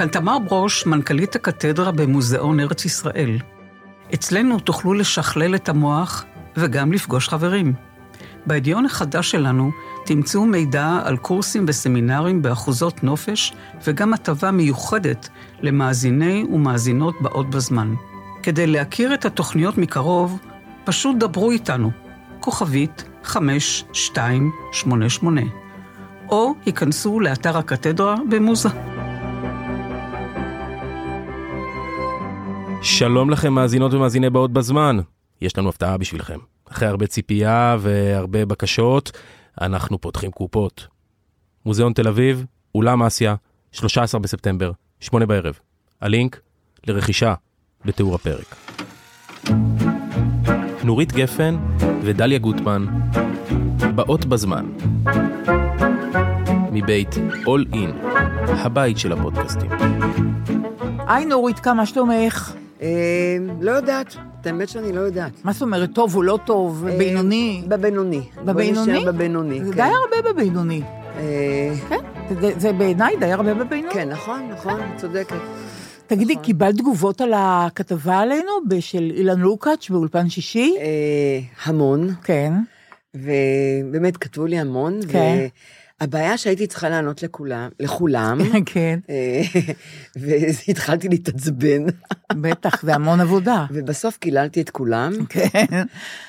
כאן תמר ברוש, מנכ"לית הקתדרה במוזיאון ארץ ישראל. אצלנו תוכלו לשכלל את המוח וגם לפגוש חברים. בידיון החדש שלנו תמצאו מידע על קורסים וסמינרים באחוזות נופש וגם הטבה מיוחדת למאזיני ומאזינות באות בזמן. כדי להכיר את התוכניות מקרוב, פשוט דברו איתנו, כוכבית 5288, או היכנסו לאתר הקתדרה במוזה. שלום לכם מאזינות ומאזיני באות בזמן. יש לנו הפתעה בשבילכם. אחרי הרבה ציפייה והרבה בקשות, אנחנו פותחים קופות. מוזיאון תל אביב, אולם אסיה, 13 בספטמבר, 8 בערב. הלינק לרכישה בתיאור הפרק. נורית גפן ודליה גוטמן, באות בזמן. מבית All In, הבית של הפודקאסטים. היי נורית, כמה שלומך? אה, לא יודעת, את האמת שאני לא יודעת. מה זאת אומרת, טוב או לא טוב, בינוני? בבינוני. בוא בבינוני? נשאר בבינוני, זה כן. די הרבה בבינוני. אה, כן, זה- בעיניי די הרבה בבינוני. כן, נכון, נכון, צודקת. תגידי, נכון. קיבלת תגובות על הכתבה עלינו של אילן לוקאץ' באולפן שישי? אה, המון, כן. ובאמת כתבו לי המון, כן. והבעיה שהייתי צריכה לענות לכולם, לכולם, כן, אה, והתחלתי להתעצבן, בטח, זה המון עבודה. ובסוף קיללתי את כולם, כן,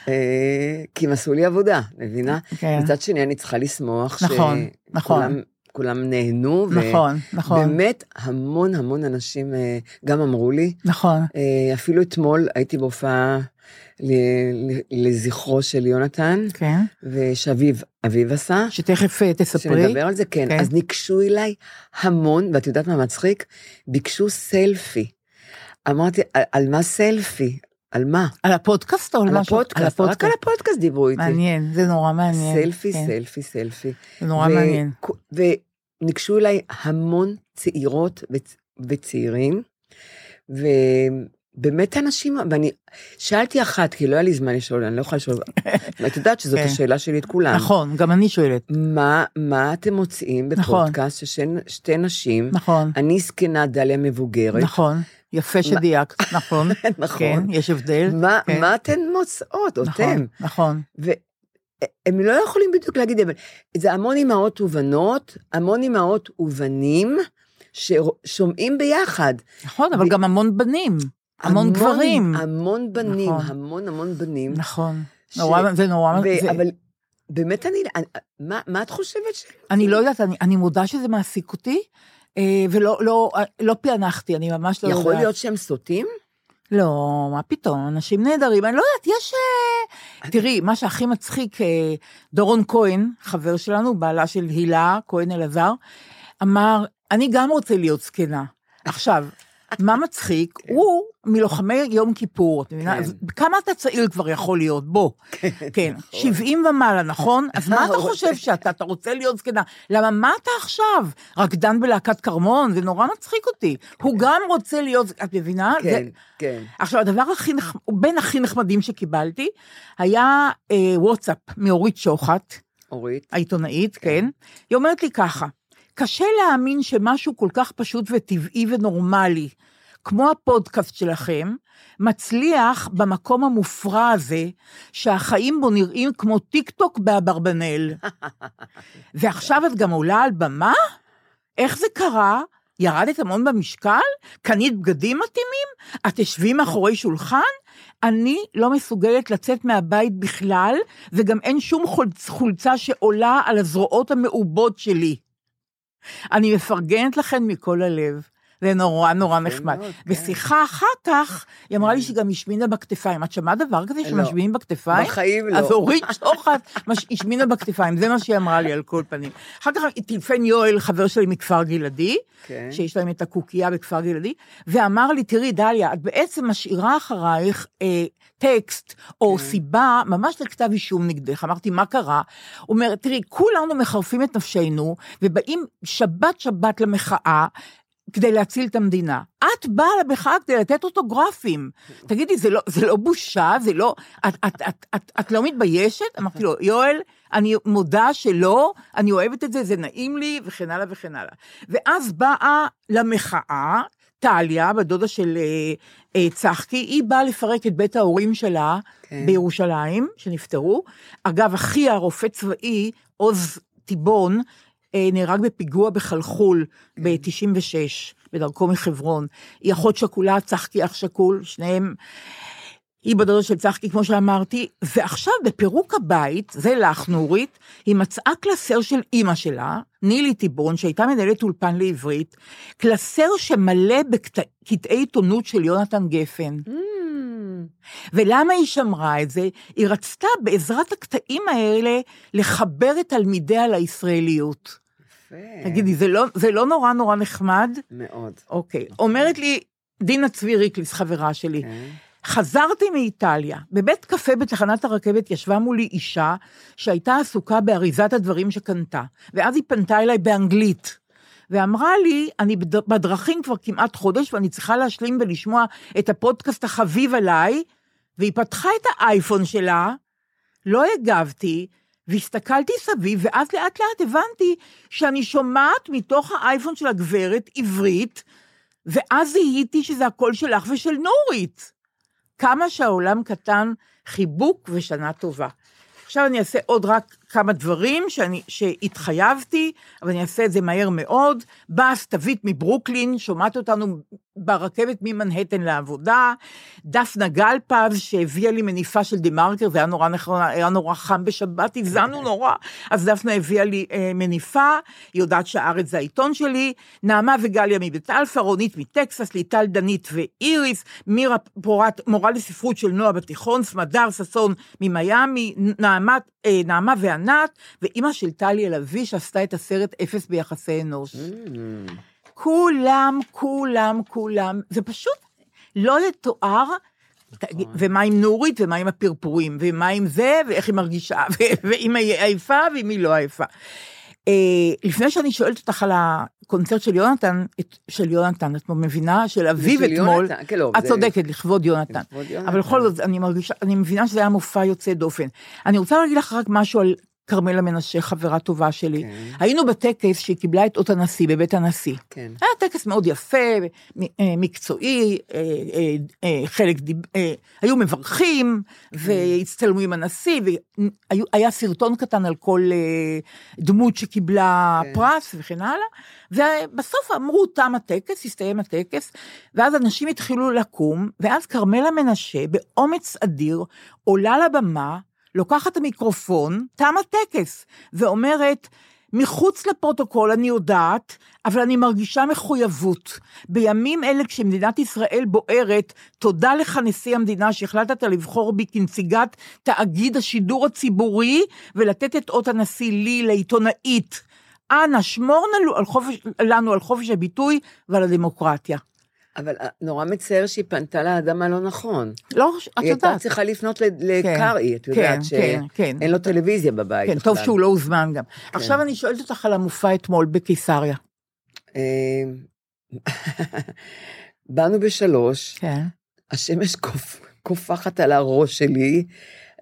אה, כי הם עשו לי עבודה, מבינה? כן. מצד שני, אני צריכה לשמוח נכון, נכון. כולם נהנו, ו- נכון, נכון, באמת המון המון אנשים אה, גם אמרו לי, נכון. אה, אפילו אתמול הייתי בהופעה לזכרו של יונתן, כן. ושאביב, אביב עשה, שתכף אה, תספרי. שנדבר על זה, כן, כן. אז ניגשו אליי המון, ואת יודעת מה מצחיק? ביקשו סלפי. אמרתי, על, על מה סלפי? על מה? על הפודקאסט או על על משהו? הפודקאסט, רק על הפודקאסט דיברו איתי. מעניין, זה נורא מעניין. סלפי, כן, סלפי, סלפי. זה נורא מעניין. וניגשו אליי המון צעירות וצ- וצעירים, ובאמת אנשים, ואני שאלתי אחת, כי לא היה לי זמן לשאול, אני לא יכולה לשאול, ואת יודעת שזאת כן. השאלה שלי את כולם. נכון, גם אני שואלת. מה, מה אתם מוצאים נכון. בפודקאסט ששתי שתי נשים, נכון, אני זקנה, דליה מבוגרת, נכון. יפה שדייקת, נכון. נכון. כן, יש הבדל. מה, כן. מה אתן מוצאות, או נכון, אתם? נכון. והם לא יכולים בדיוק להגיד, אבל זה המון אימהות ובנות, המון אימהות ובנים ששומעים ביחד. נכון, אבל ו- גם המון בנים, המון גברים. המון בנים, נכון. המון המון בנים. נכון. ש- נורא, זה נורא, ו- זה- אבל באמת אני, מה, מה את חושבת ש... אני לא יודעת, אני, אני מודה שזה מעסיק אותי, ולא לא, אה, לא פענחתי, אני ממש לא יודעת. יכול להיות שהם סוטים? לא, מה פתאום, אנשים נהדרים, אני לא יודעת, יש... אה, תראי, מה שהכי מצחיק, אה, דורון כהן, חבר שלנו, בעלה של הילה כהן אלעזר, אמר, אני גם רוצה להיות זקנה. עכשיו, מה מצחיק? הוא מלוחמי יום כיפור, את מבינה? כן. כמה אתה צעיר כבר יכול להיות? בוא. כן, 70 ומעלה, נכון? אז מה אתה הוא חושב שאתה, אתה רוצה להיות זקנה? למה, מה אתה עכשיו? רקדן בלהקת כרמון? זה נורא מצחיק אותי. הוא גם רוצה להיות, את מבינה? כן, כן. עכשיו, הדבר הכי נחמד, בין הכי נחמדים שקיבלתי, היה אה, וואטסאפ מאורית שוחט, אורית. העיתונאית, כן? היא אומרת לי ככה, קשה להאמין שמשהו כל כך פשוט וטבעי ונורמלי, כמו הפודקאסט שלכם, מצליח במקום המופרע הזה, שהחיים בו נראים כמו טיק טוק באברבנל. ועכשיו את גם עולה על במה? איך זה קרה? ירדת המון במשקל? קנית בגדים מתאימים? את תשבי מאחורי שולחן? אני לא מסוגלת לצאת מהבית בכלל, וגם אין שום חולצ- חולצה שעולה על הזרועות המעובות שלי. אני מפרגנת לכן מכל הלב. זה נורא נורא נחמד. כן. בשיחה אחר כך, היא אמרה לי שגם השמינה בכתפיים. את שמעת דבר כזה לא. שמשמינים בכתפיים? בחיים לא. אז אורית שוחט השמינה בכתפיים, זה מה שהיא אמרה לי על כל פנים. אחר כך טלפן יואל, חבר שלי מכפר גלעדי, כן. שיש להם את הקוקייה בכפר גלעדי, ואמר לי, תראי, דליה, את בעצם משאירה אחרייך אה, טקסט או כן. סיבה ממש לכתב אישום נגדך. אמרתי, מה קרה? הוא אומר, תראי, כולנו מחרפים את נפשנו, ובאים שבת-שבת למחאה, כדי להציל את המדינה. את באה למחאה כדי לתת אוטוגרפים. תגידי, זה לא, זה לא בושה? זה לא... את, את, את, את, את לא מתביישת? אמרתי לו, יואל, אני מודה שלא, אני אוהבת את זה, זה נעים לי, וכן הלאה וכן הלאה. ואז באה למחאה, טליה, בדודה של אה, אה, צחקי, היא באה לפרק את בית ההורים שלה כן. בירושלים, שנפטרו. אגב, אחיה, רופא צבאי, עוז טיבון, אה, נהרג בפיגוע בחלחול ב-96, בדרכו מחברון. היא אחות שכולה, צחקי אח שכול, שניהם... היא בדודה של צחקי, כמו שאמרתי, ועכשיו בפירוק הבית, זה לך נורית, היא מצאה קלסר של אימא שלה, נילי טיבון, שהייתה מנהלת אולפן לעברית, קלסר שמלא בקטעי עיתונות של יונתן גפן. Mm, ולמה היא שמרה את זה? היא רצתה בעזרת הקטעים האלה לחבר את תלמידיה לישראליות. יפה. תגידי, זה לא, זה לא נורא נורא נחמד? מאוד. אוקיי. אומרת לי דינה צבי ריקליס, חברה שלי, כן. חזרתי מאיטליה, בבית קפה בתחנת הרכבת ישבה מולי אישה שהייתה עסוקה באריזת הדברים שקנתה, ואז היא פנתה אליי באנגלית. ואמרה לי, אני בד- בדרכים כבר כמעט חודש ואני צריכה להשלים ולשמוע את הפודקאסט החביב עליי, והיא פתחה את האייפון שלה, לא הגבתי, והסתכלתי סביב, ואז לאט לאט הבנתי שאני שומעת מתוך האייפון של הגברת עברית, ואז זיהיתי שזה הקול שלך ושל נורית. כמה שהעולם קטן, חיבוק ושנה טובה. עכשיו אני אעשה עוד רק כמה דברים שאני, שהתחייבתי, אבל אני אעשה את זה מהר מאוד. באה סתווית מברוקלין, שומעת אותנו ברכבת ממנהטן לעבודה. דפנה גלפז, שהביאה לי מניפה של TheMarker, זה היה נורא נכון, היה נורא חם בשבת, הזענו נורא. אז דפנה הביאה לי אה, מניפה, היא יודעת שהארץ זה העיתון שלי. נעמה וגליה מבית אלפא, רונית מטקסס, ליטל דנית ואיריס, מירה פורט, מורה לספרות של נועה בתיכון, סמדר ששון ממיאמי, נעמה, אה, נעמה וענת, ואימא של טליה לביא, שעשתה את הסרט אפס ביחסי אנוש. כולם, כולם, כולם, זה פשוט לא לתואר. ומה עם נורית, ומה עם הפרפורים, ומה עם זה, ואיך היא מרגישה, ואם היא עייפה, ואם היא לא עייפה. אה, לפני שאני שואלת אותך על הקונצרט של יונתן, של יונתן, את מבינה? של אביו של אתמול. כן, לא, את צודקת, לכבוד יונתן. לכבוד יונתן. אבל בכל זאת, אני מרגישה, אני מבינה שזה היה מופע יוצא דופן. אני רוצה להגיד לך רק משהו על כרמלה מנשה, חברה טובה שלי. כן. היינו בטקס שהיא קיבלה את אות הנשיא, בבית הנשיא. כן. היה טקס מאוד יפה, אה, מקצועי, אה, אה, חלק דיב... היו מברכים, והצטלמו עם הנשיא, והיה סרטון קטן על כל דמות שקיבלה כן. פרס וכן הלאה, ובסוף אמרו, תם הטקס, הסתיים הטקס, ואז אנשים התחילו לקום, ואז כרמלה מנשה, באומץ אדיר, עולה לבמה, לוקחת את המיקרופון, תם הטקס, ואומרת, מחוץ לפרוטוקול אני יודעת, אבל אני מרגישה מחויבות. בימים אלה כשמדינת ישראל בוערת, תודה לך נשיא המדינה שהחלטת לבחור בי כנציגת תאגיד השידור הציבורי, ולתת את אות הנשיא לי, לעיתונאית. אנא, שמור לנו על חופש, לנו על חופש הביטוי ועל הדמוקרטיה. אבל אה, נורא מצער שהיא פנתה לאדם הלא נכון. לא, את היא הייתה יודעת. צריכה לפנות לקרעי, את כן, יודעת כן, שאין כן. לו טלוויזיה בבית. כן, טוב. שהוא לא הוזמן גם. עכשיו אני שואלת אותך על המופע אתמול בקיסריה. אה, באנו בשלוש, כן. השמש קופ- קופחת על הראש שלי,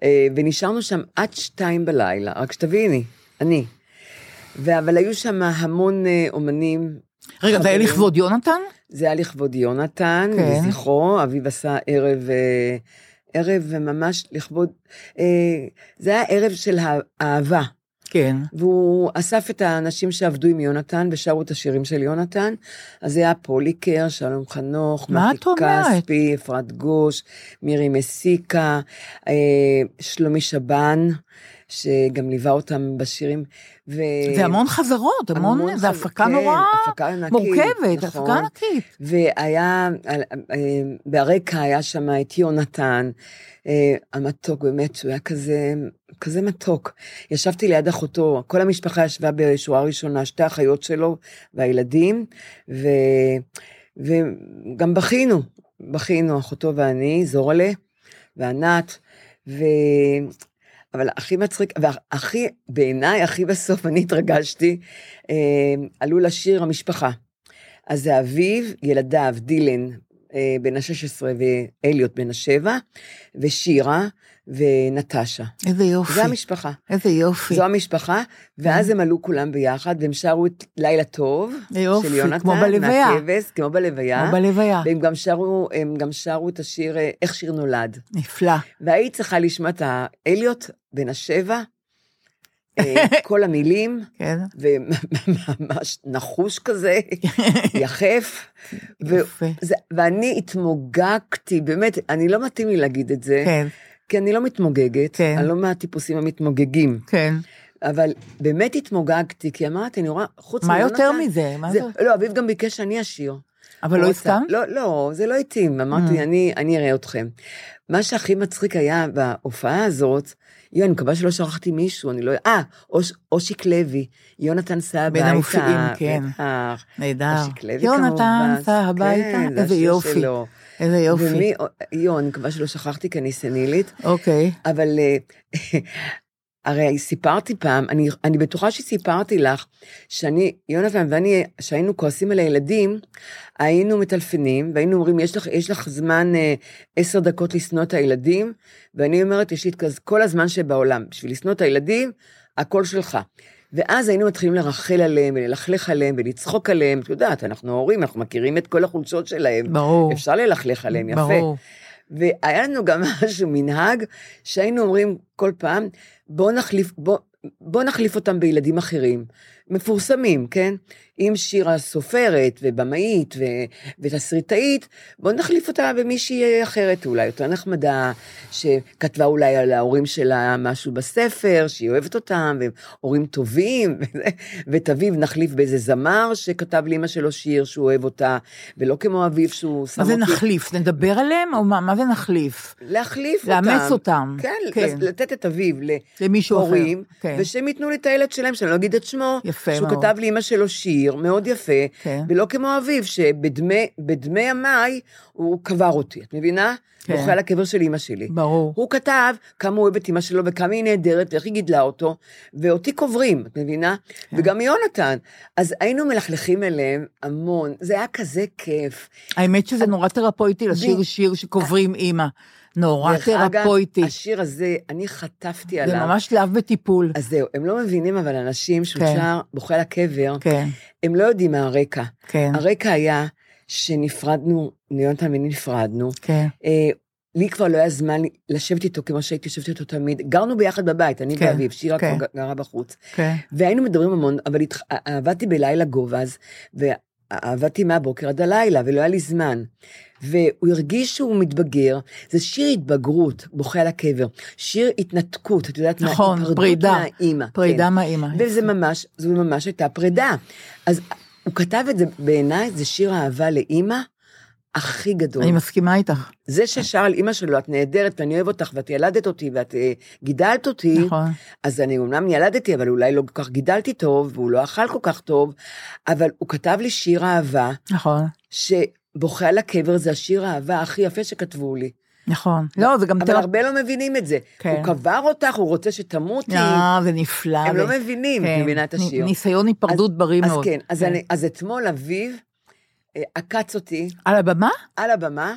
אה, ונשארנו שם עד שתיים בלילה, רק שתביני, אני. אבל היו שם המון אה, אומנים. רגע, זה היה. לכבוד יונתן? זה היה לכבוד יונתן, כן. לזכרו, אביב עשה ערב, אה, ערב ממש לכבוד, אה, זה היה ערב של האהבה. כן. והוא אסף את האנשים שעבדו עם יונתן ושרו את השירים של יונתן. אז זה היה פוליקר, שלום חנוך, מתי? כספי, אפרת גוש, מירי מסיקה, אה, שלומי שבן, שגם ליווה אותם בשירים. ו... זה המון חזרות, המון, המון זה חז- הפקה כן, נורא הפקה ענקית, מורכבת, נכון. הפקה ענקית. והיה, אה, ברקע היה שם את יונתן, אה, המתוק באמת, שהוא היה כזה, כזה מתוק. ישבתי ליד אחותו, כל המשפחה ישבה בשורה ראשונה, שתי האחיות שלו והילדים, ו, וגם בכינו, בכינו, אחותו ואני, זורלה וענת, ו... אבל הכי מצחיק, והכי, בעיניי, הכי בסוף, אני התרגשתי, אה, עלו לשיר המשפחה. אז זה אביו, ילדיו, דילן, אה, בן ה-16 ואליוט בן השבע, ושירה ונטשה. איזה יופי. זו המשפחה. איזה יופי. זו המשפחה, ואז הם עלו כולם ביחד, והם שרו את לילה טוב, יופי, של יונתן, כמו בלוויה. מהכבש, כמו בלוויה. כמו בלוויה. והם גם שרו, הם גם שרו את השיר אה, איך שיר נולד. נפלא. והיית צריכה לשמוע את האליוט בן השבע, אה, כל המילים, כן. וממש נחוש כזה, יחף. ו- יפה. זה- ואני התמוגגתי, באמת, אני לא מתאים לי להגיד את זה, כן, כי אני לא מתמוגגת, כן. אני לא מהטיפוסים המתמוגגים, כן. אבל באמת התמוגגתי, כי אמרתי, אני רואה, חוץ מה יותר מזה? מה זה, זה? לא, אביב גם ביקש שאני אשיר. אבל לא. הסכמת? לא, לא, זה לא התאים, אמרתי, Mm. אני, אני אראה אתכם. מה שהכי מצחיק היה בהופעה הזאת, יו, אני מקווה שלא שכחתי מישהו, אני לא... אה, אוש, אושיק לוי, יונתן סע בין הביתה. המופיעים, כן. בטח. נהדר. אושיק לוי יונתן כמובן. סע הביתה, כן, זה איזה יופי. שלו. איזה יופי. ומי, יו, אני מקווה שלא שכחתי כי אני סנילית, אוקיי. אבל אה, הרי סיפרתי פעם, אני, אני בטוחה שסיפרתי לך, שאני, יונתן ואני, שהיינו כועסים על הילדים, היינו מטלפנים, והיינו אומרים, יש לך, יש לך זמן אה, עשר דקות לשנוא את הילדים, ואני אומרת, יש לי את כל הזמן שבעולם, בשביל לשנוא את הילדים, הכל שלך. ואז היינו מתחילים לרחל עליהם, וללכלך עליהם, ולצחוק עליהם, את יודעת, אנחנו הורים, אנחנו מכירים את כל החולשות שלהם. ברור. אפשר ללכלך עליהם, יפה. ברור. והיה לנו גם משהו, מנהג, שהיינו אומרים כל פעם, בוא נחליף, בוא, בוא נחליף אותם בילדים אחרים, מפורסמים, כן? אם שירה סופרת ובמאית ו- ותסריטאית, בוא נחליף אותה במישהי אחרת, אולי יותר נחמדה, שכתבה אולי על ההורים שלה משהו בספר, שהיא אוהבת אותם, והם הורים טובים, ואת אביו נחליף באיזה זמר שכתב לאמא שלו שיר שהוא אוהב אותה, ולא כמו אביו שהוא שם מה זה אותי. נחליף? נדבר עליהם? או מה מה זה נחליף? להחליף אותם. לאמץ אותם. כן, כן. לתת את אביו. להורים, כן. ושהם ייתנו לי את הילד שלהם, שאני לא אגיד את שמו, יפה שהוא מאוד. כתב לאמא שלו שיר מאוד יפה, כן. ולא כמו אביו, שבדמי בדמי ימיי הוא קבר אותי, את מבינה? כן. בוכה על הקבר של אמא שלי. ברור. הוא כתב כמה הוא אוהב את אמא שלו וכמה היא נהדרת ואיך היא גידלה אותו, ואותי קוברים, את מבינה? כן. וגם יונתן. אז היינו מלכלכים אליהם המון, זה היה כזה כיף. האמת שזה נורא תרפויטי לשיר שיר שקוברים אימא. נורא דרך אגב, תרפויטי. השיר הזה, אני חטפתי זה עליו. ממש שלב בטיפול. אז זהו, הם לא מבינים, אבל אנשים שהוא כן. שר בוכה על הקבר, כן, הם לא יודעים מה הרקע. כן, הרקע היה שנפרדנו, יונתן ואני נפרדנו. כן. אה, לי כבר לא היה זמן לשבת איתו כמו שהייתי יושבת איתו תמיד. גרנו ביחד בבית, אני כן, ואביב, שירה כן. כבר גרה בחוץ. כן. והיינו מדברים המון, אבל התח... עבדתי בלילה גובז, ועבדתי מהבוקר עד הלילה, ולא היה לי זמן. והוא הרגיש שהוא מתבגר, זה שיר התבגרות, בוכה על הקבר, שיר התנתקות, את יודעת מה? נכון, היפרדות פרידה. מהאימא. פרידה כן. מהאימא. וזה ממש, זו ממש הייתה פרידה. אז הוא כתב את זה, בעיניי זה שיר אהבה לאימא הכי גדול. אני מסכימה איתך. זה ששר על אימא שלו, את נהדרת ואני אוהב אותך ואת ילדת אותי ואת אה, גידלת אותי, נכון. אז אני אומנם ילדתי, אבל אולי לא כל כך גידלתי טוב, והוא לא אכל כל כך טוב, אבל הוא כתב לי שיר אהבה, נכון. שבוכה על הקבר זה השיר האהבה הכי יפה שכתבו לי. נכון. לא, זה גם אבל תרפ... הרבה לא מבינים את זה. כן. הוא קבר אותך, הוא רוצה שתמותי. אה, זה נפלא. הם ו- לא מבינים, כן. מבינה את השיר. ניסיון היפרדות אז- בריא אז מאוד. כן, אז אני- אז אתמול אביב עקץ אותי על הבמה? על הבמה,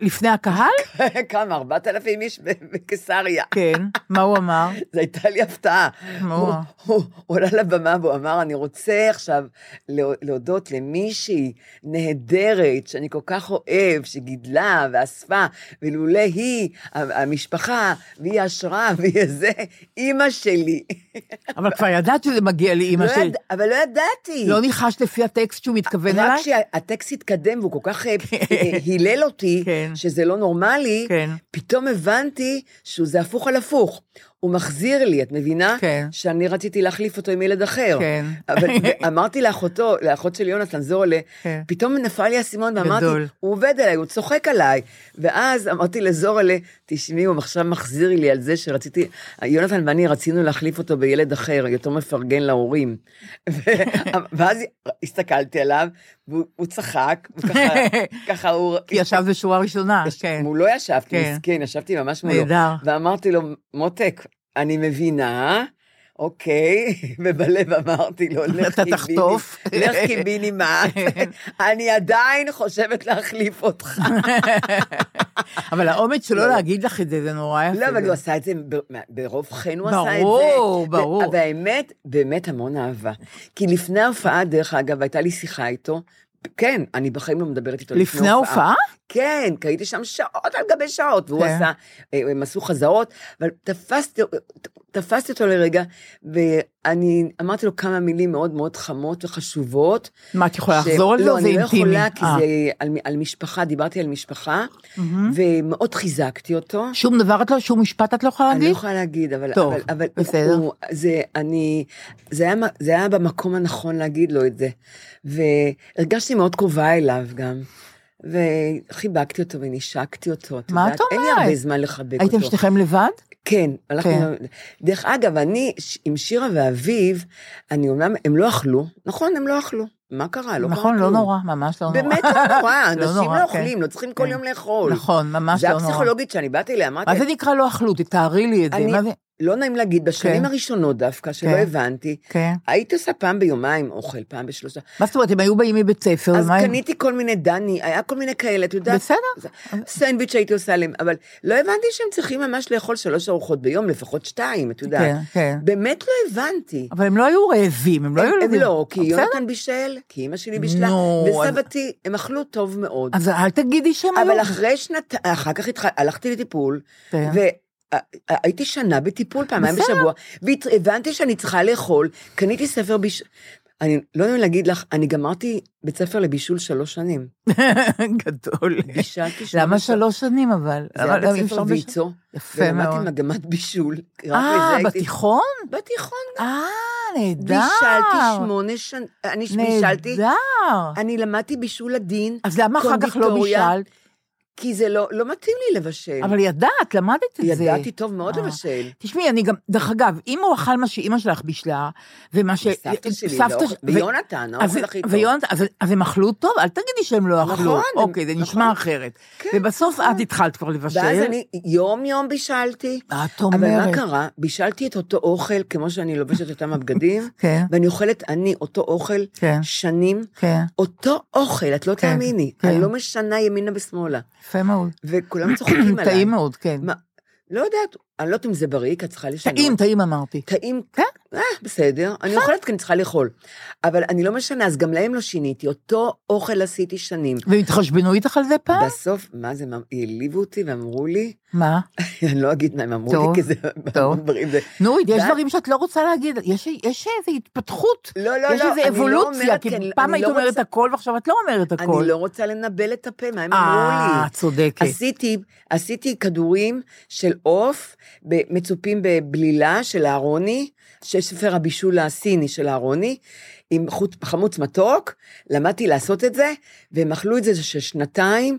לפני הקהל? כמה, ארבעת אלפים איש ב- בקיסריה. כן. מה הוא אמר? זו הייתה לי הפתעה. מה הוא, הוא? הוא, עלה לבמה והוא אמר, אני רוצה עכשיו לה- להודות למישהי נהדרת, שאני כל כך אוהב, שגידלה ואספה, ולולא היא, המשפחה, והיא ההשראה, והיא זה, אימא שלי. אבל כבר ידעת שזה מגיע לאימא לא שלי. אבל לא ידעתי. לא ניחשת לפי הטקסט שהוא מתכוון רק אליי? כשהטקסט התקדם והוא כל כך אה, הילל אותי, כן. שזה לא נורמלי, כן. פתאום הבנתי שזה הפוך על הפוך. הוא מחזיר לי, את מבינה? כן. שאני רציתי להחליף אותו עם ילד אחר. כן. אבל אמרתי לאחותו, לאחות של יונתן זורלה, כן. פתאום נפל לי האסימון ואמרתי, גדול. הוא עובד עליי, הוא צוחק עליי. ואז אמרתי לזורלה, תשמעי, הוא עכשיו מחזיר לי על זה שרציתי, יונתן ואני רצינו להחליף אותו בילד אחר, יותר מפרגן להורים. ואז הסתכלתי עליו, והוא הוא צחק, וככה ככה הוא... כי ישב בשורה ראשונה, כן. הוא לא ישבתי, כן. מסכן, ישבתי ממש מולו. נהדר. ואמרתי לו, מותק, אני מבינה, אוקיי, ובלב אמרתי לו, לך אתה תחטוף. קיביני, לך קיבינימט, אני עדיין חושבת להחליף אותך. אבל האומץ שלו לא, לא. להגיד לך את זה, זה נורא יפה. לא, אבל הוא עשה את זה, ברוב חן הוא עשה את זה. ברור, ברור. והאמת, באמת המון אהבה. כי לפני ההופעה, דרך אגב, הייתה לי שיחה איתו, כן, אני בחיים לא מדברת איתו לפני לפני ההופעה? כן, כי הייתי שם שעות על גבי שעות, והוא כן. עשה, אה, הם עשו חזרות, אבל תפסתי, תפסתי אותו לרגע, ואני אמרתי לו כמה מילים מאוד מאוד חמות וחשובות. מה, את יכולה ש- לחזור על זה לא, אני לא? יכולה, כי אה. זה על, על משפחה, דיברתי על משפחה, ומאוד חיזקתי אותו. שום דבר את לא, שום משפט את לא יכולה אני לא להגיד? יכולה להגיד, אבל, טוב, אבל, אבל בסדר. הוא, זה, אני, זה היה, זה היה במקום הנכון להגיד לו את זה. והרגשתי מאוד קרובה אליו גם. וחיבקתי אותו ונשקתי אותו. את מה יודעת, אין לי? הרבה זמן לחבק הייתם אותו. שניכם לבד? כן, הלכנו... כן. דרך אגב, אני, עם שירה ואביב, אני אומנם, הם לא אכלו, נכון, הם לא אכלו. מה קרה? לא נכון, לא. נורא, ממש לא נורא. באמת לא נורא, אנשים נורא, לא כן. אוכלים, לא צריכים כל כן. יום לאכול. נכון, ממש זה לא נורא. הפסיכולוגית שאני באתי אליה, אמרתי, מה זה נקרא לא אכלו? תתארי לי את זה. זה? לא נעים להגיד, בשנים כן. הראשונות דווקא, שלא. הבנתי. הייתי עושה פעם ביומיים אוכל, פעם בשלושה. מה זאת אומרת, הם היו באים מבית ספר, אז קניתי כל מיני דני, היה כל מיני כאלה, את יודעת? בסדר. סנדוויץ' שהייתי עושה להם, אבל לא הבנתי שהם צריכים ממש לאכול שלוש ארוחות ביום, לפחות שתיים, את יודעת. כן, כן. באמת לא הבנתי. אבל הם לא היו רעבים, הם לא היו רעבים. לא, כי. יונתן בישל, כי אימא שלי בישלה, אז- וסבתי, הם אכלו טוב מאוד. אז אל תגידי שהם היו. אבל אחרי שנתיים, אחר כך התח... הלכתי לטיפול, כן. והייתי שנה בטיפול פעמיים. בשבוע, והבנתי שאני צריכה לאכול, קניתי ספר בישול, אני לא יודעת להגיד לך, אני גמרתי בית ספר לבישול שלוש שנים. גדול. בישלתי שמונה למה שעות. שלוש שנים אבל? זה היה בית ספר ויצו, יפה ולמדתי מאוד. מגמת בישול. אה, בתיכון? בתיכון. אה, נהדר. בישלתי שמונה שנים, אני בישלתי, נהדר. אני למדתי בישול עדין, אז למה אחר כך לא בישלת? כי זה לא לא מתאים לי לבשל. אבל ידעת, למדת את זה. ידעתי טוב מאוד אה. לבשל. תשמעי, אני גם, דרך אגב, אם הוא אכל מה שאימא שלך בישלה, ומה ש... סבתא שלי, סבתא לא- ש- ויונתן, האוכל הכי טוב. ויונתן, אז- אז הם אכלו טוב? אל תגידי שהם לא אכלו. נכון, אוקיי, זה נשמע נכון. אחרת. כן, ובסוף נכון. את התחלת כבר לבשל. ואז אני יום יום בישלתי. את אבל מה אומרת. קרה? בישלתי את אותו אוכל, כמו שאני לובשת אותם הבגדים, כן. ואני אוכלת, אני, אותו אוכל, כן. שנים, כן, אותו אוכל, את לא כן, תאמיני, כן. אני לא משנה ימינה ושמאלה. יפה מאוד. וכולם צוחקים עליי. טעים מאוד, כן. מה, לא יודעת, אני לא יודעת אם זה בריא, כי את צריכה לשנות. טעים, טעים אמרתי. טעים, כן. אה, בסדר, אני אוכלת כי אני צריכה לאכול. אבל אני לא משנה, אז גם להם לא שיניתי, אותו אוכל עשיתי שנים. והם התחשבנו איתך על זה פעם? בסוף, מה זה, העליבו אותי ואמרו לי, מה? אני לא אגיד מה הם אמרו לי, כי זה טוב. נורית, יש דברים שאת לא רוצה להגיד, יש יש איזו התפתחות. לא, לא, יש לא, איזו אני לא אבולוציה, כי פעם היית לא אומרת הכל ועכשיו את לא אומרת הכל. אני לא רוצה לנבל את הפה, מה הם אמרו אה, לי? צודקת. עשיתי, כדורים של עוף מצופים בבלילה של אהרוני, ספר הבישול הסיני של אהרוני, עם חמוץ מתוק, למדתי לעשות את זה, והם אכלו את זה שנתיים,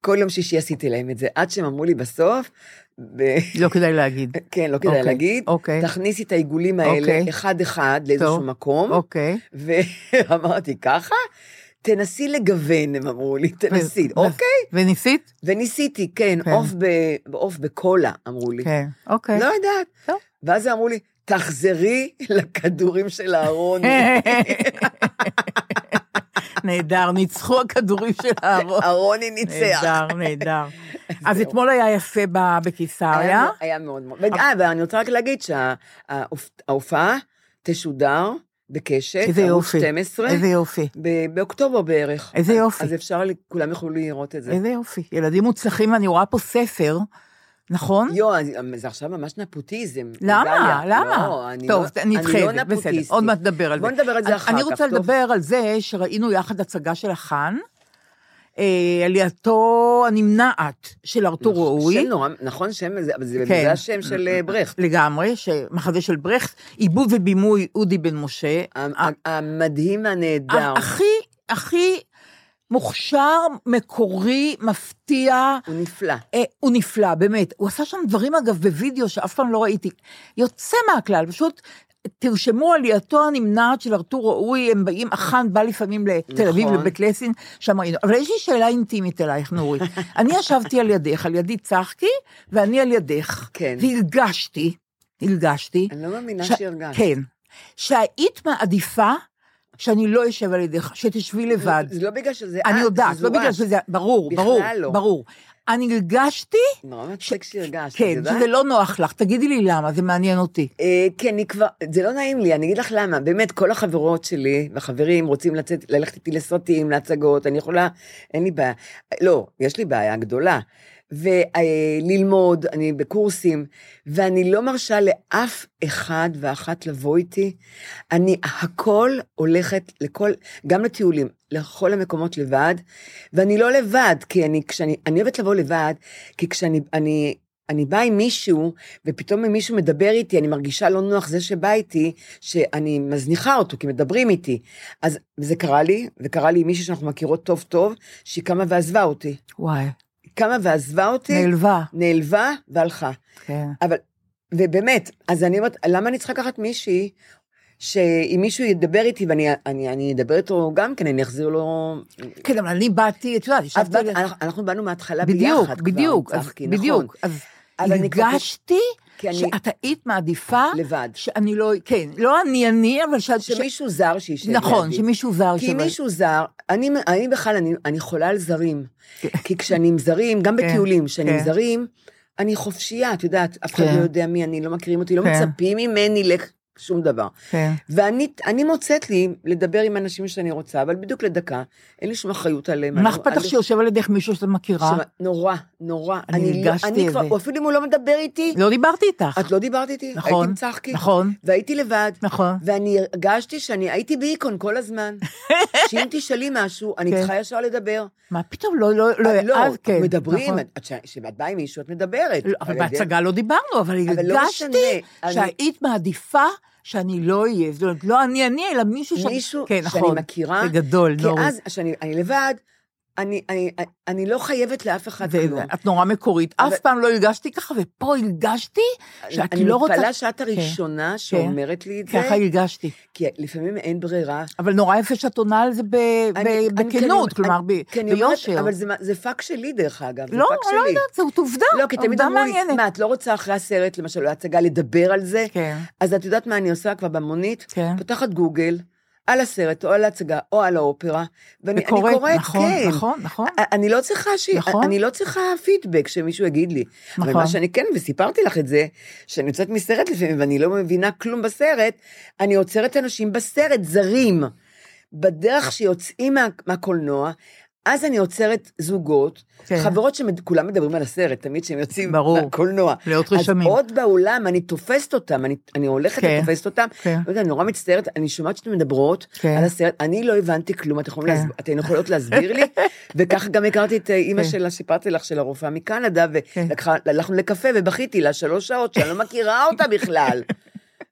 כל יום שישי עשיתי להם את זה, עד שהם אמרו לי בסוף, ו... לא כדאי להגיד. כן, לא כדאי אוקיי, להגיד, אוקיי. תכניסי את העיגולים האלה אוקיי. אחד-אחד לאיזשהו מקום, אוקיי. ואמרתי, ככה? תנסי לגוון, הם אמרו לי, תנסי, ו- אוקיי. וניסית? וניסיתי, כן, כן. עוף ב- עוף בקולה, אמרו לי. כן, אוקיי. לא יודעת. טוב. ואז הם אמרו לי, תחזרי לכדורים של אהרון. נהדר, ניצחו הכדורים של הארון. אהרוני ניצח. נהדר, נהדר. אז אתמול היה יפה בקיסריה. היה היה מאוד מאוד. אה, ואני רוצה רק להגיד שההופעה תשודר בקשת, איזה יופי. 12, איזה יופי. ב- באוקטובר בערך. איזה יופי. אז אפשר, כולם יוכלו לראות את זה. איזה יופי. ילדים מוצלחים, אני רואה פה ספר, נכון? יו, זה עכשיו ממש נפוטיזם. למה? דליה. למה? לא, אני טוב, לא- נדחה אני את לא זה, בסדר. עוד מעט נדבר על זה. בוא נדבר על זה אני- אחר אני כך, רוצה טוב? לדבר על זה שראינו יחד הצגה של החאן, עלייתו הנמנעת של ארתור ראוי. שם נורא, נכון, שם, זה- אבל זה כן. השם של אה, ברכט. לגמרי, מחזה של ברכט, עיבוד ובימוי אודי בן משה. המדהים והנהדר. הכי, הכי מוכשר, מקורי, מפתיע. הוא נפלא. אה, הוא נפלא, באמת. הוא עשה שם דברים, אגב, בווידאו שאף פעם לא ראיתי. יוצא מהכלל, פשוט תרשמו עלייתו הנמנעת של ארתור ראוי, הם באים, החאן בא לפעמים לתל אביב, נכון. לבית לסין, שם ראינו. אבל יש לי שאלה אינטימית אלייך, נורית. אני ישבתי על ידך, על ידי צחקי, ואני על ידך. כן. והרגשתי הרגשתי... אני לא מאמינה ש- שהרגשת. כן. שהיית מעדיפה שאני לא אשב על ידך, שתשבי לבד. זה לא בגלל שזה את, אני יודעת, זה לא בגלל. שזה... ברור, ברור, לא. ברור. אני הרגשתי... נורא מצחיק שהרגשת, את כן, יודעת? שזה לא נוח לך. תגידי לי למה, זה מעניין אותי. כי אני כבר, זה לא נעים לי, אני אגיד לך למה, באמת, כל החברות שלי והחברים רוצים לצאת, ללכת איתי לסרטים, להצגות, אני יכולה, אין לי בעיה, לא, יש לי בעיה גדולה. וללמוד, אני בקורסים, ואני לא מרשה לאף אחד ואחת לבוא איתי. אני הכל הולכת לכל, גם לטיולים, לכל המקומות לבד, ואני לא לבד, כי אני, כשאני, אני אוהבת לבוא לבד, כי כשאני, אני, אני באה עם מישהו, ופתאום אם מישהו מדבר איתי, אני מרגישה לא נוח זה שבא איתי, שאני מזניחה אותו, כי מדברים איתי. אז זה קרה לי, וקרה לי עם מישהי שאנחנו מכירות טוב טוב, שהיא קמה ועזבה אותי. וואי, קמה ועזבה אותי, נעלבה. נעלבה והלכה. כן. אבל, ובאמת, אז אני אומרת, למה אני צריכה לקחת מישהי, שאם מישהו ידבר איתי ואני אני, אני אדבר איתו גם כן, אני אחזיר לו... כן, אבל אני באתי, את יודעת, ישבתי... באת, אנחנו, אנחנו באנו מההתחלה בדיוק, ביחד בדיוק, כבר, אז צחקי, נכון. בדיוק. אז הרגשתי כי אני- שאת היית מעדיפה... לבד. שאני לא, כן, לא אני אני, אבל. ש- שמישהו זר שישב נכון, לידי. שמישהו זר כי שווה. מישהו זר, אני, אני בכלל, אני, אני חולה על זרים. כי כשאני עם זרים, גם כן, בטיולים, כשאני עם כן. זרים, אני חופשייה, את יודעת, אף אחד כן. לא יודע מי אני, לא מכירים אותי, לא כן. מצפים ממני לשום דבר. כן. ואני אני מוצאת לי לדבר עם אנשים שאני רוצה, אבל בדיוק לדקה, אין לי שום אחריות עליהם. מה אכפת לך שיושב על ידך מישהו שאת מכירה? נורא, נורא. אני לא- הרגשתי אני את כבר- זה. אפילו אם הוא לא מדבר איתי, לא דיברתי איתך. את לא דיברת איתי, נכון, הייתי עם צחקי, נכון. והייתי לבד. נכון. ואני הרגשתי שאני הייתי בהיקון כל הזמן. שאם תשאלי משהו, אני כן. צריכה ישר לדבר. מה פתאום, לא, לא, לא, אה, לא, אז כן. מדברים, נכון. את- את- כשאת באה עם מישהו, את מדברת. לא, אבל בהצגה לא דיברנו, אבל לא הרגשתי שהיית מעדיפה שאני לא אהיה. זאת אומרת, לא אני אני, אלא מישהו ש... מישהו כן, שאני נכון. מכירה, זה גדול, כי נורא. אז, כשאני אני לבד, אני- אני- אני לא חייבת לאף אחד זה- כלום. את נורא מקורית. אבל- אף פעם לא הרגשתי ככה, ופה הרגשתי שאת אני לא רוצה... מתפלאה שאת כן. הראשונה שאומרת לי את זה, ככה הרגשתי. כי לפעמים אין ברירה. אבל נורא יפה שאת עונה על זה ב- אני- ב- אני- בכנות, כי כלומר, אני- ב- אני אומרת, ביושר. אבל זה זה פאק שלי, דרך אגב. זה לא, לא שלי. יודעת, זאת עובדה. לא, כי תמיד אמרו לי. מה, את לא רוצה אחרי הסרט, למשל, או הצגה, לדבר על זה? כן. אז את יודעת מה אני עושה כבר במונית? כן. פותחת גוגל, על הסרט, או על ההצגה, או על האופרה, ואני אני וקוראת, קוראת, נכון, כן. נכון, נכון. אני לא צריכה ש... נכון. אני לא צריכה פידבק שמישהו יגיד לי. אבל נכון. מה שאני כן, וסיפרתי לך את זה, שאני יוצאת מסרט לפעמים ואני לא מבינה כלום בסרט, אני עוצרת אנשים בסרט, זרים, בדרך שיוצאים מה, מהקולנוע, אז אני עוצרת זוגות, כן. חברות שכולם מדברים על הסרט, תמיד כשהם יוצאים ברור. מהקולנוע. להיות אז רשמים. עוד באולם, אני תופסת אותם, אני, אני הולכת כן. ותופסת אותם. כן. לא יודע, אני נורא מצטערת, אני שומעת שאתן מדברות כן. על הסרט, אני לא הבנתי כלום, אתן כן. אתן יכולות להסביר לי? וככה גם הכרתי את אה, אימא כן. שלה, סיפרתי לך, של הרופאה מקנדה, כן. והלכנו לקפה ובכיתי לה שלוש שעות, שאני לא מכירה אותה בכלל.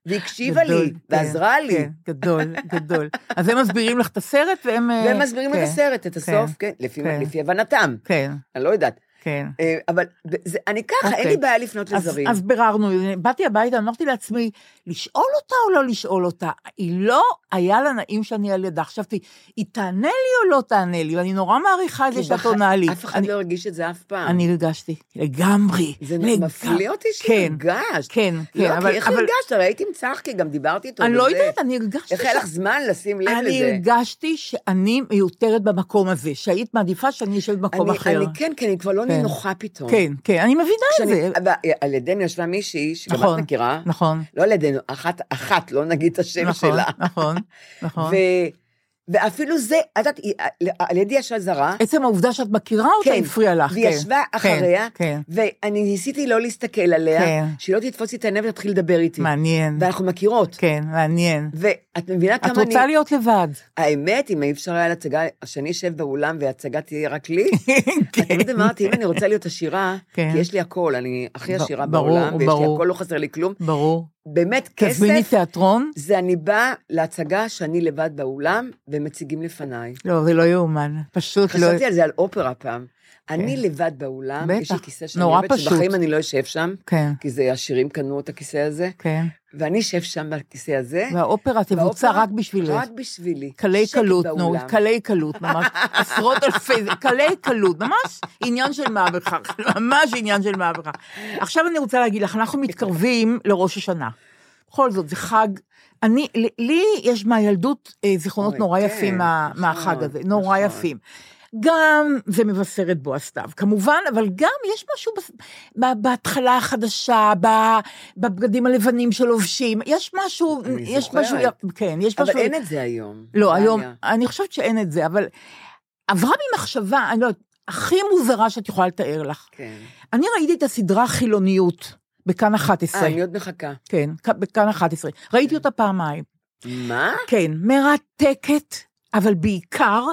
והקשיבה לי, כן, ועזרה לי. כן, גדול, גדול. אז הם מסבירים לך את הסרט, והם... אה, והם מסבירים לי כן, את הסרט, את הסוף, כן, לפי- כן. לפי הבנתם. כן, אני לא יודעת. כן. אה, אבל זה- אני ככה, אין אוקיי. לי בעיה לפנות אז, לזרים. אז ביררנו, באתי הביתה, אמרתי לעצמי, לשאול אותה או לא לשאול אותה? היא לא היה לה נעים שאני על ידה. חשבתי, היא תענה לי או לא תענה לי? ואני נורא מעריכה את זה שאת עונה לי. אף אחד אני- לא הרגיש את זה אף פעם. אני הרגשתי, לגמרי. זה לגמרי. מפליא אותי כן, שהרגשת. כן, כן, לא, אבל- כי איך אבל- הרגשת? הרי הייתי עם צחקי, גם דיברתי איתו. אני לא. יודעת, אני הרגשתי איך היה ש- לך זמן לשים לב אני לזה? הרגשתי שאני מיותרת במקום הזה, שהיית מעדיפה שאני אשב במקום אני- אחר. אני כן, כי אני כבר לא כן. נינוחה פתאום. כן, כן, אני מבינה את זה. אבל על ידינו ישבה מישהי, שגם נכון, את מכירה, נכון, לא על ידינו, אחת, אחת, לא נגיד את השם נכון, שלה. נכון, נכון. ו- ואפילו זה, את יודעת, על ידי ישבה זרה, עצם העובדה שאת מכירה אותה כן, הפריעה לך, והיא כן. ישבה כן, אחריה, כן, ואני ניסיתי לא להסתכל עליה, כן. שהיא לא תתפוס לי את העיניים ותתחיל לדבר איתי. מעניין. ואנחנו מכירות. כן, מעניין. ואת מבינה כמה את אני... רוצה להיות לבד. האמת, אם אי אפשר היה להצגה, שאני אשב באולם וההצגה תהיה רק לי, כן. תמיד אמרתי, אם אני רוצה להיות עשירה, כן. כי יש לי הכל, אני הכי עשירה ברור, בעולם, ויש לי ברור. הכל, לא חסר לי כלום. ברור. באמת, תזמיני כסף, תיאטרון? זה אני באה להצגה שאני לבד באולם, ומציגים לפניי. לא, זה לא יאומן. פשוט לא... חשבתי על זה על אופרה פעם. אני לבד באולם, יש לי כיסא שאני נורא אוהבת, פשוט. שבחיים אני לא אשב שם, כן, כי זה השירים קנו את הכיסא הזה, כן. ואני אשב שם בכיסא הזה. והאופרה תבוצע רק בשבילך. רק בשבילי. קלי קלות, נו. קלי קלות, ממש, עשרות אלפי, קלי קלות, ממש עניין של מה בכך, ממש עניין של מה בכך. עכשיו אני רוצה להגיד לך, אנחנו מתקרבים לראש השנה. בכל זאת, זה חג, אני, לי יש מהילדות אה, זיכרונות נורא כן, יפים מה- נכון, מהחג הזה, נורא נכון. יפים. גם זה מבשר את בוא הסתיו, כמובן, אבל גם יש משהו בהתחלה החדשה, בבגדים הלבנים שלובשים, יש משהו, יש. משהו, כן, יש אבל משהו... אין את זה היום. לא. היום, אני חושבת שאין את זה, אבל עברה בי מחשבה, אני לא יודעת, הכי מוזרה שאת יכולה לתאר לך. כן. אני ראיתי את הסדרה חילוניות בכאן 11. אה, אני עוד מחכה. כן, בכאן 11. ראיתי אותה פעמיים. מה? כן, מרתקת, אבל בעיקר,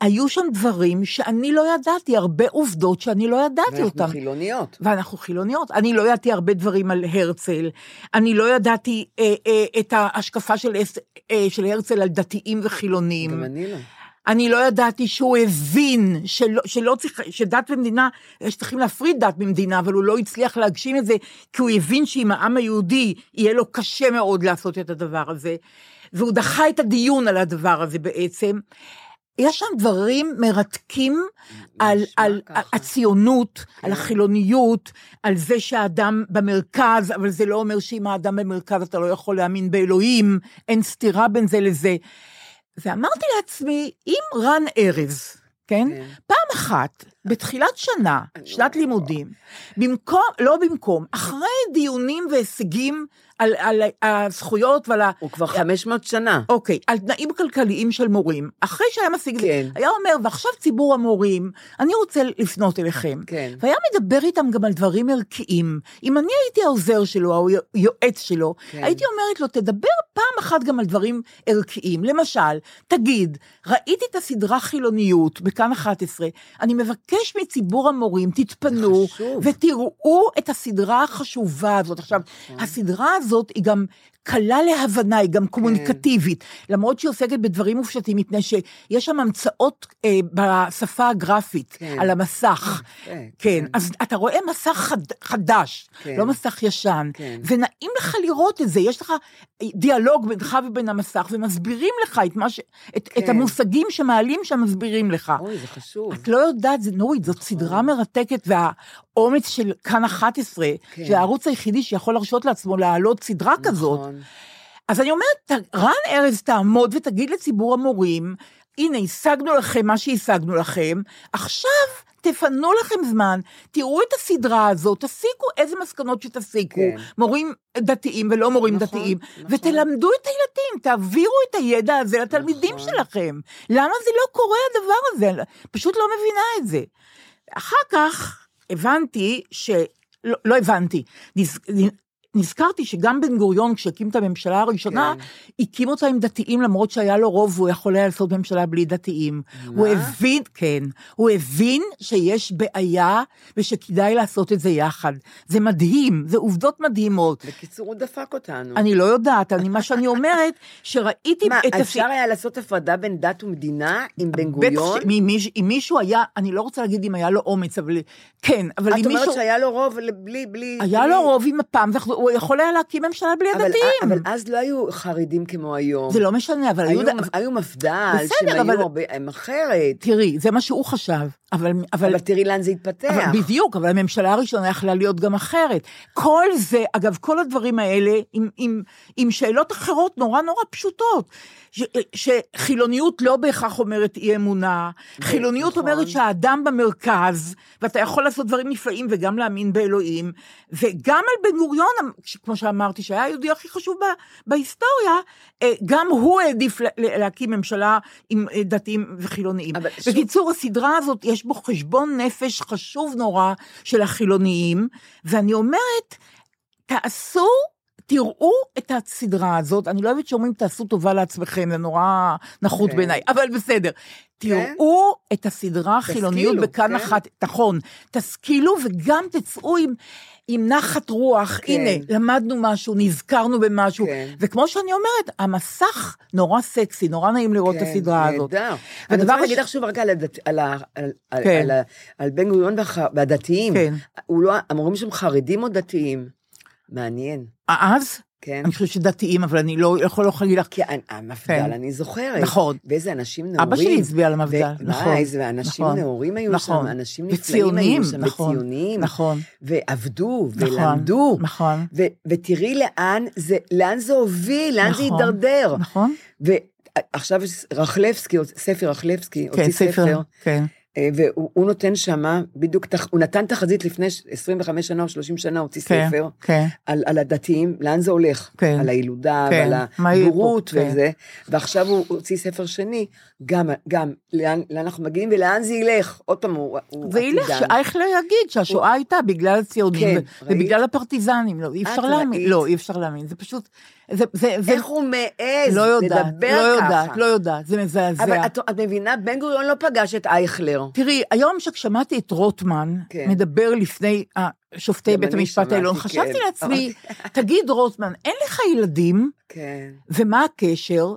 היו שם דברים שאני לא ידעתי, הרבה עובדות שאני לא ידעתי ואנחנו אותן. חילוניות. ואנחנו חילוניות. אני לא ידעתי הרבה דברים על הרצל, אני לא ידעתי אה, אה, את ההשקפה של, אה, של הרצל על דתיים וחילונים. גם אני לא. אני לא ידעתי שהוא הבין שלא, שלא צריך, שדת ומדינה, שצריכים להפריד דת ממדינה, אבל הוא לא הצליח להגשים את זה, כי הוא הבין שעם העם היהודי יהיה לו קשה מאוד לעשות את הדבר הזה, והוא דחה את הדיון על הדבר הזה בעצם. יש שם דברים מרתקים על, על. הציונות, על כן. החילוניות, על זה שהאדם במרכז, אבל זה לא אומר שאם האדם במרכז אתה לא יכול להאמין באלוהים, אין סתירה בין זה לזה. ואמרתי לעצמי, אם רן ארז, כן? כן. פעם אחת, בתחילת שנה, אני שנת לא- לימודים, במקום, לא במקום, אחרי דיונים והישגים על, על הזכויות ועל ה... הוא כבר 500 שנה. אוקיי, על תנאים כלכליים של מורים. אחרי שהיה משיג את זה, כן. היה אומר, ועכשיו ציבור המורים, אני רוצה לפנות אליכם. כן. והיה מדבר איתם גם על דברים ערכיים. אם אני הייתי העוזר שלו, או יועץ שלו, כן. הייתי אומרת לו, תדבר פעם אחת גם על דברים ערכיים. למשל, תגיד, ראיתי את הסדרה חילוניות בכאן 11, אני מבקש מציבור המורים, תתפנו, חשוב. ותראו את הסדרה החשובה הזאת. עכשיו, נכון. הסדרה הזאת היא גם קלה להבנה, היא גם קומוניקטיבית, למרות שהיא עוסקת בדברים מופשטים, מפני שיש שם המצאות אה, בשפה הגרפית, כן. על המסך. כן, כן, אז אתה רואה מסך חד, חדש, כן. לא מסך ישן, כן. ונעים לך לראות את זה, יש לך דיאלוג בינך ובין המסך, ומסבירים לך את, ש... את, את כן. המושגים שמעלים שם, מסבירים לך. אוי, זה חשוב. את לא יודעת, זה נורית, זאת סדרה מרתקת, והאומץ של כאן 11, כן. זה הערוץ היחידי שיכול להרשות לעצמו להעלות סדרה כזאת. נכון. אז אני אומרת, רן ארז תעמוד ותגיד לציבור המורים, הנה, השגנו לכם מה שהשגנו לכם, עכשיו תפנו לכם זמן, תראו את הסדרה הזאת, תסיקו איזה מסקנות שתסיקו, כן. מורים דתיים ולא מורים נכון, דתיים, נכון. ותלמדו את הילדים, תעבירו את הידע הזה לתלמידים נכון. שלכם. למה זה לא קורה הדבר הזה? פשוט לא מבינה את זה. אחר כך הבנתי ש... לא, לא הבנתי, נז... נזכרתי שגם בן גוריון, כשהקים את הממשלה הראשונה, כן. הקים אותה עם דתיים, למרות שהיה לו רוב והוא יכול היה לעשות ממשלה בלי דתיים. הוא הבין, כן, הוא הבין שיש בעיה ושכדאי לעשות את זה יחד. זה מדהים, זה עובדות מדהימות. בקיצור, הוא דפק אותנו. אני לא יודעת, אני, מה שאני אומרת, שראיתי מה, את... אפשר היה לעשות הפרדה בין דת ומדינה עם בן בטח גוריון? מיש- אם מישהו היה, אני לא רוצה להגיד אם היה לו אומץ, אבל כן, אבל את אם אומרת מישהו... שהיה לו רוב בלי... בלי היה בלי- לו רוב עם מפ"ם, והוא יכול היה להקים ממשלה בלי אבל- הדתיים. אבל אז לא היו חרדים כמו היום. זה לא משנה, אבל היו... היו, היו מפד"ל, בסדר, שהם אבל- היו הרבה, הם אחרת. תראי, זה מה שהוא חשב, אבל... אבל, אבל תראי לאן זה התפתח. אבל בדיוק, אבל הממשלה הראשונה יכלה להיות גם אחרת. כל זה, אגב, כל הדברים האלה, עם, עם, עם שאלות אחרות נורא נורא פשוטות. ש, שחילוניות לא בהכרח אומרת אי אמונה, חילוניות נכון. אומרת שהאדם במרכז, ואתה יכול לעשות דברים נפלאים וגם להאמין באלוהים, וגם על בן גוריון, כמו שאמרתי, שהיה היהודי הכי חשוב בהיסטוריה, אה, גם הוא העדיף לה- להקים ממשלה עם אה, דתיים וחילוניים. בקיצור, הסדרה הזאת, יש בו חשבון נפש חשוב נורא של החילוניים, ואני אומרת, תעשו, תראו את הסדרה הזאת, אני לא אוהבת שאומרים תעשו טובה לעצמכם, זה נורא נחות כן. בעיניי, אבל בסדר. תראו את הסדרה חילוניות תשכילו, בכאן כן. אחת, נכון, תשכילו וגם תצאו עם, עם נחת רוח, כן. הנה, למדנו משהו, נזכרנו במשהו, כן. וכמו שאני אומרת, המסך נורא סקסי, נורא נעים לראות את כן, הסדרה הזאת. נהדר. אני רוצה להגיד לך שוב רק על, הדת, על, ה, על, על, כן. על, ה- על בן גוריון והח, והדתיים. כן. הוא לא, המורים שם חרדים או דתיים? מעניין, אז, כן? אני חושבת שדתיים, אבל אני לא יכול לא להגיד לך, כי המפד"ל, כן. אני זוכרת. נכון. ואיזה אנשים נאורים. אבא שלי הצביע על המפד"ל, ו- נכון. מה, איזה אנשים נכון, נאורים היו נכון. שם, אנשים נפלאים היו שם, נכון, וציונים. נכון. ועבדו, נכון, ולמדו. נכון. ו- ותראי לאן זה, לאן זה הוביל, לאן זה נכון, הידרדר. נכון. ועכשיו רחלבסקי, ספר רחלבסקי, כן, הוציא ספר, כן. אה, והוא הוא נותן שמה, בדיוק, הוא נתן תחזית לפני 25 שנה או 30 שנה, הוציא כן, ספר, כן. על, על הדתיים, לאן זה הולך, כן. על הילודה כן, ועל הבורות כן. וזה, ועכשיו הוא הוציא ספר שני, גם, גם לאן, לאן אנחנו מגיעים ולאן זה ילך, עוד פעם, הוא, הוא זה ילך, עתידן. שאייכלר יגיד שהשואה הייתה בגלל הציונים, כן, ו- ראית? ובגלל הפרטיזנים, לא, אי אפשר להאמין? לא, אי אפשר להאמין, זה פשוט, זה, זה, זה, איך הוא מעז לא יודעת, לדבר לא ככה. יודעת, לא יודעת, זה מזעזע. אבל את, את מבינה, בן גוריון לא פגש את אייכלר. תראי, היום ששמעתי את רוטמן כן. מדבר לפני שופטי בית המשפט העליון, שמעתי, חשבתי כן. לעצמי, תגיד רוטמן, אין לך ילדים, כן. ומה הקשר?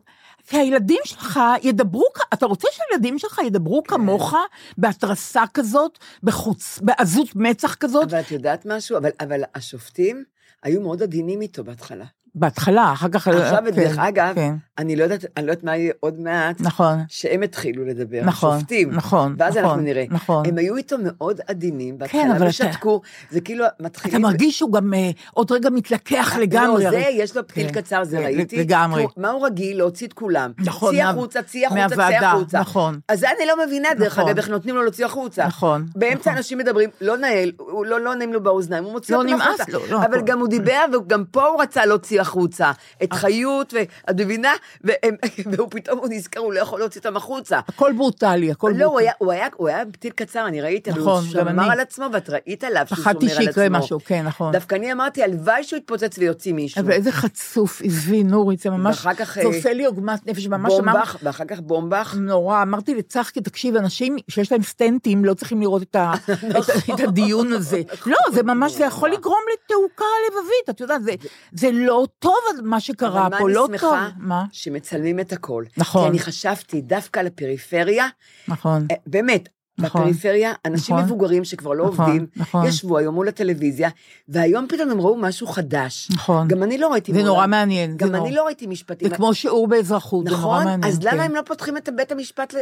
כי הילדים שלך ידברו, אתה רוצה שהילדים שלך ידברו כן. כמוך, בהתרסה כזאת, בחוץ, בעזות מצח כזאת? אבל את יודעת משהו? אבל, אבל השופטים היו מאוד עדינים איתו בהתחלה. בהתחלה, אחר כך... עכשיו, כן, דרך אגב, כן, אני לא יודעת, אני לא יודעת מה יהיה עוד מעט, נכון, שהם התחילו לדבר, נכון, השופטים. נכון, ואז נכון, אנחנו נראה. נכון. הם היו איתו מאוד עדינים, כן, בהתחלה אבל ושתקו, זה כאילו מתחילים... אתה מרגיש שהוא גם אה, עוד רגע מתלקח לגמרי. לא, זה, יש לו פתיל כן, קצר, זה כן, ראיתי. לגמרי. הוא- מה הוא רגיל? להוציא את כולם. נכון, מה- החוצה, צאי החוצה, מהוועדה, החוצה. נכון. אז אני לא מבינה, דרך נכון. אגב, איך נותנים לו להוציא החוצה. נכון, באמצע נכון. אנשים מדברים, לא הוא לא לא נעים לו באוזניים, הוא מוציא לא אותם נמאס החוצה. לו, לא, אבל הכל. גם הוא דיבר, וגם פה הוא רצה להוציא החוצה. את אה. חיות, ואת מבינה? והם- והוא פתאום, הוא נזכר, הוא לא יכול להוציא אותם החוצה. הכל ברוטלי, הכל לא, הוא ברוטלי. היה, הוא היה, הוא היה פתיל קצר, אני ראיתי, נכון, הוא שמר אני. על עצמו, ואת ראית עליו שהוא שומר על פחדתי עצמו. שיקרה משהו, כן, נכון. דווקא אני אמרתי, הלוואי שהוא יתפוצץ ויוציא מישהו. אבל איזה חצוף, עזבי, נורית, זה ממש, ואחר כך, זה אה, עושה לי עוגמת נפש, ממש אמרתי, בומבך, ואחר כך בומבך. נורא, אמרתי לצחקי, תקשיב, אנשים שיש להם סטנטים לא צריכים לראות את, ה, את, ה- את הדיון הזה. לא, זה ממש, זה יכול לגרום לתעוקה לבבית, את יודעת, זה, זה לא טוב מה שקרה אבל מה פה, אני לא שמחה? טוב. מה? שמצלמים את הכל. נכון. כי אני חשבתי דווקא על הפריפריה, נכון. אה, באמת, נכון. בפריפריה, אנשים נכון. מבוגרים שכבר לא נכון, עובדים, נכון. ישבו היום מול הטלוויזיה, והיום פתאום הם ראו משהו חדש. נכון. גם אני לא ראיתי זה מעולם. נורא מעניין, גם נורא. אני לא ראיתי משפטים. זה כמו שיעור באזרחות, זה נורא נכון? מעניין. אז למה כן. הם לא פותחים את בית המשפט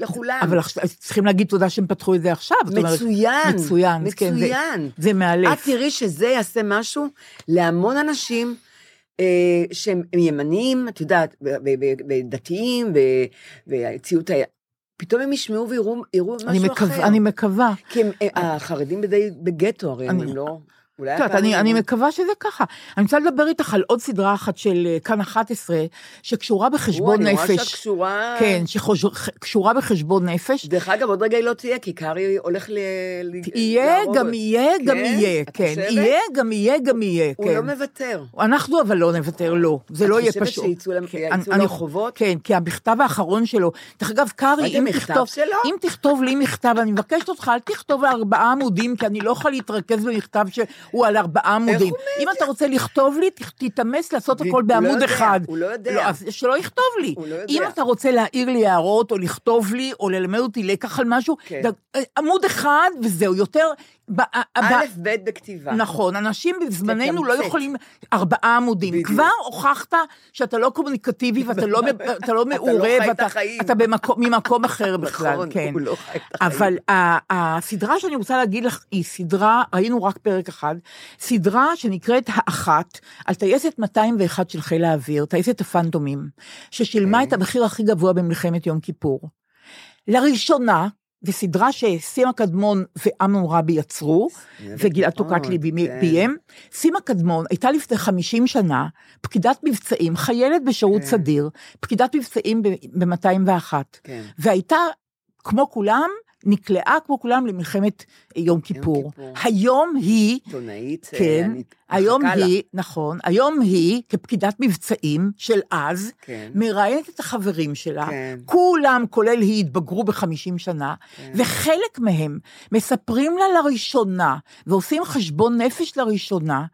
לכולם? אבל צריכים להגיד תודה שהם פתחו את זה עכשיו. אומרת, מצוין, מצוין, כן, זה- מצוין. זה מאלף. את תראי שזה יעשה משהו להמון אנשים שהם ימנים, את יודעת, ב- והציות, ה- פתאום הם ישמעו ויראו משהו מקווה- אחר. אני מקווה. כי הם, אה, החרדים בדי בגטו הרי, הם לא... אולי את הפעם אני, אני מקווה שזה ככה. אני רוצה לדבר איתך על עוד סדרה אחת של אה, כאן 11, שקשורה בחשבון אני רואה שאת נפש. קשורה... כן, שקשורה בחשבון נפש. דרך אגב, עוד רגע היא לא תהיה, כי קרעי הולך ל... ל- יהיה, להרוג. גם יהיה, גם כן? יהיה, את כן. חושבת? יהיה, גם יהיה, גם יהיה, הוא כן. לא מוותר. אנחנו אבל לא נוותר, לא. זה את לא יהיה חושבת פשוט. שיצאו למ- כן, יצאו אני- לרחובות? כן, כי המכתב האחרון שלו, דרך אגב, קרעי, ראיתם אם תכתוב? אם תכתוב לי מכתב, אני מבקשת אותך, אל תכתוב ארבעה עמודים, כי אני לא יכולה להתרכז במכתב שהוא על ארבעה עמודים. אם אתה רוצה לכתוב לי, תתאמץ לעשות הכל הוא לא בעמוד אחד. הוא לא יודע. לא, אז שלא יכתוב לי. הוא לא. אם אתה רוצה להעיר לי הערות, או לכתוב לי, או ללמד אותי לקח על משהו, כן. ד- עמוד אחד וזהו, יותר... א', ב' בכתיבה. נכון, אנשים בזמננו לא. יכולים ארבעה עמודים. כבר הוכחת שאתה לא קומוניקטיבי ואתה לא, אתה מעורה, ואתה. אתה ממקום אחר בכלל, נכון, כן. לא. אבל הסדרה שאני רוצה להגיד לך היא סדרה, ראינו רק פרק אחד, סדרה שנקראת האחת, על טייסת 201 של חיל האוויר, טייסת הפנטומים, ששילמה כן. את המחיר הכי גבוה במלחמת יום כיפור. לראשונה, וסדרה שסימה קדמון ואמנון רבי יצרו, וגלעד טוקטלי כן. ביים, סימה קדמון הייתה לפני 50 שנה פקידת מבצעים, חיילת בשירות כן. סדיר, פקידת מבצעים ב-201, כן. והייתה, כמו כולם, נקלעה כמו כולם למלחמת יום כיפור. כיפור. היום היא, עיתונאית, אה, כן, אני היום מחכה לה. היא, נכון, היום היא, כפקידת מבצעים של אז, כן. מראיינת את החברים שלה, כן. כולם, כולל היא, התבגרו בחמישים שנה, כן. וחלק מהם מספרים לה לראשונה, ועושים חשבון נפש לראשונה,